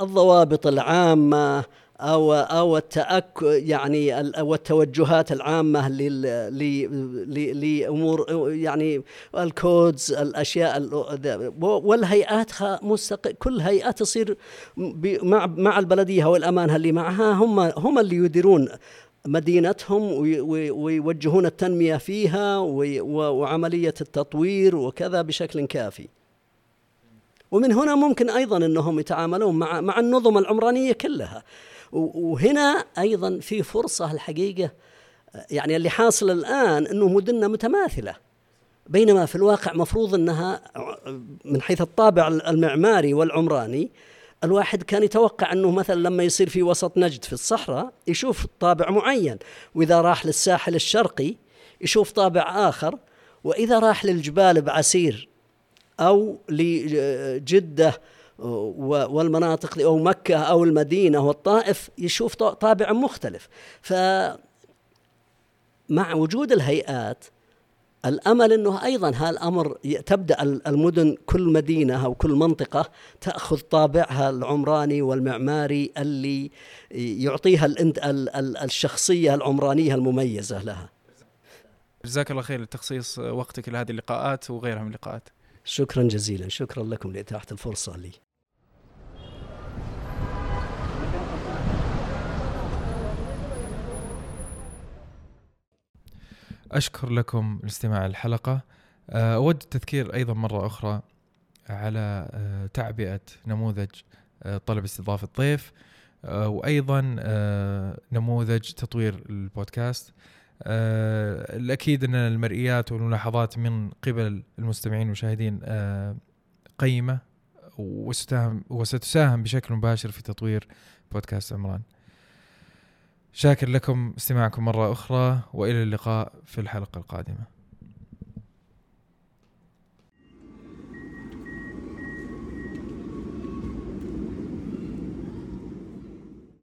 الضوابط العامة أو أو التأك يعني أو التوجهات العامة لأمور يعني الكودز الأشياء والهيئات مستق... كل هيئة تصير مع مع البلدية والأمانة اللي معها هم هم اللي يديرون مدينتهم ويوجهون التنمية فيها وعملية التطوير وكذا بشكل كافي. ومن هنا ممكن أيضا إنهم يتعاملون مع مع النظم العمرانية كلها وهنا أيضا في فرصة الحقيقة يعني اللي حاصل الآن إنه مدننا متماثلة بينما في الواقع مفروض إنها من حيث الطابع المعماري والعمراني الواحد كان يتوقع أنه مثلا لما يصير في وسط نجد في الصحراء يشوف طابع معين. وإذا راح للساحل الشرقي يشوف طابع آخر. وإذا راح للجبال بعسير أو لجدة والمناطق أو مكة أو المدينة والطائف يشوف طابع مختلف. ف مع وجود الهيئات الأمل إنه أيضا هالامر تبدأ المدن كل مدينة أو كل منطقة تأخذ طابعها العمراني والمعماري اللي يعطيها الشخصية العمرانية المميزة لها. جزاك الله خير لتخصيص وقتك لهذه اللقاءات وغيرها من اللقاءات. شكرا جزيلا، شكرا لكم لإتاحة الفرصة لي. أشكر لكم الاستماع الحلقة. آه، أود التذكير أيضا مرة أخرى على آه، تعبئة نموذج آه، طلب استضافة ضيف وأيضا نموذج تطوير البودكاست. الأكيد أن المرئيات والملاحظات من قبل المستمعين والمشاهدين قيمة وستساهم, وستساهم بشكل مباشر في تطوير بودكاست عمران. شاكر لكم استماعكم مرة أخرى وإلى اللقاء في الحلقة القادمة.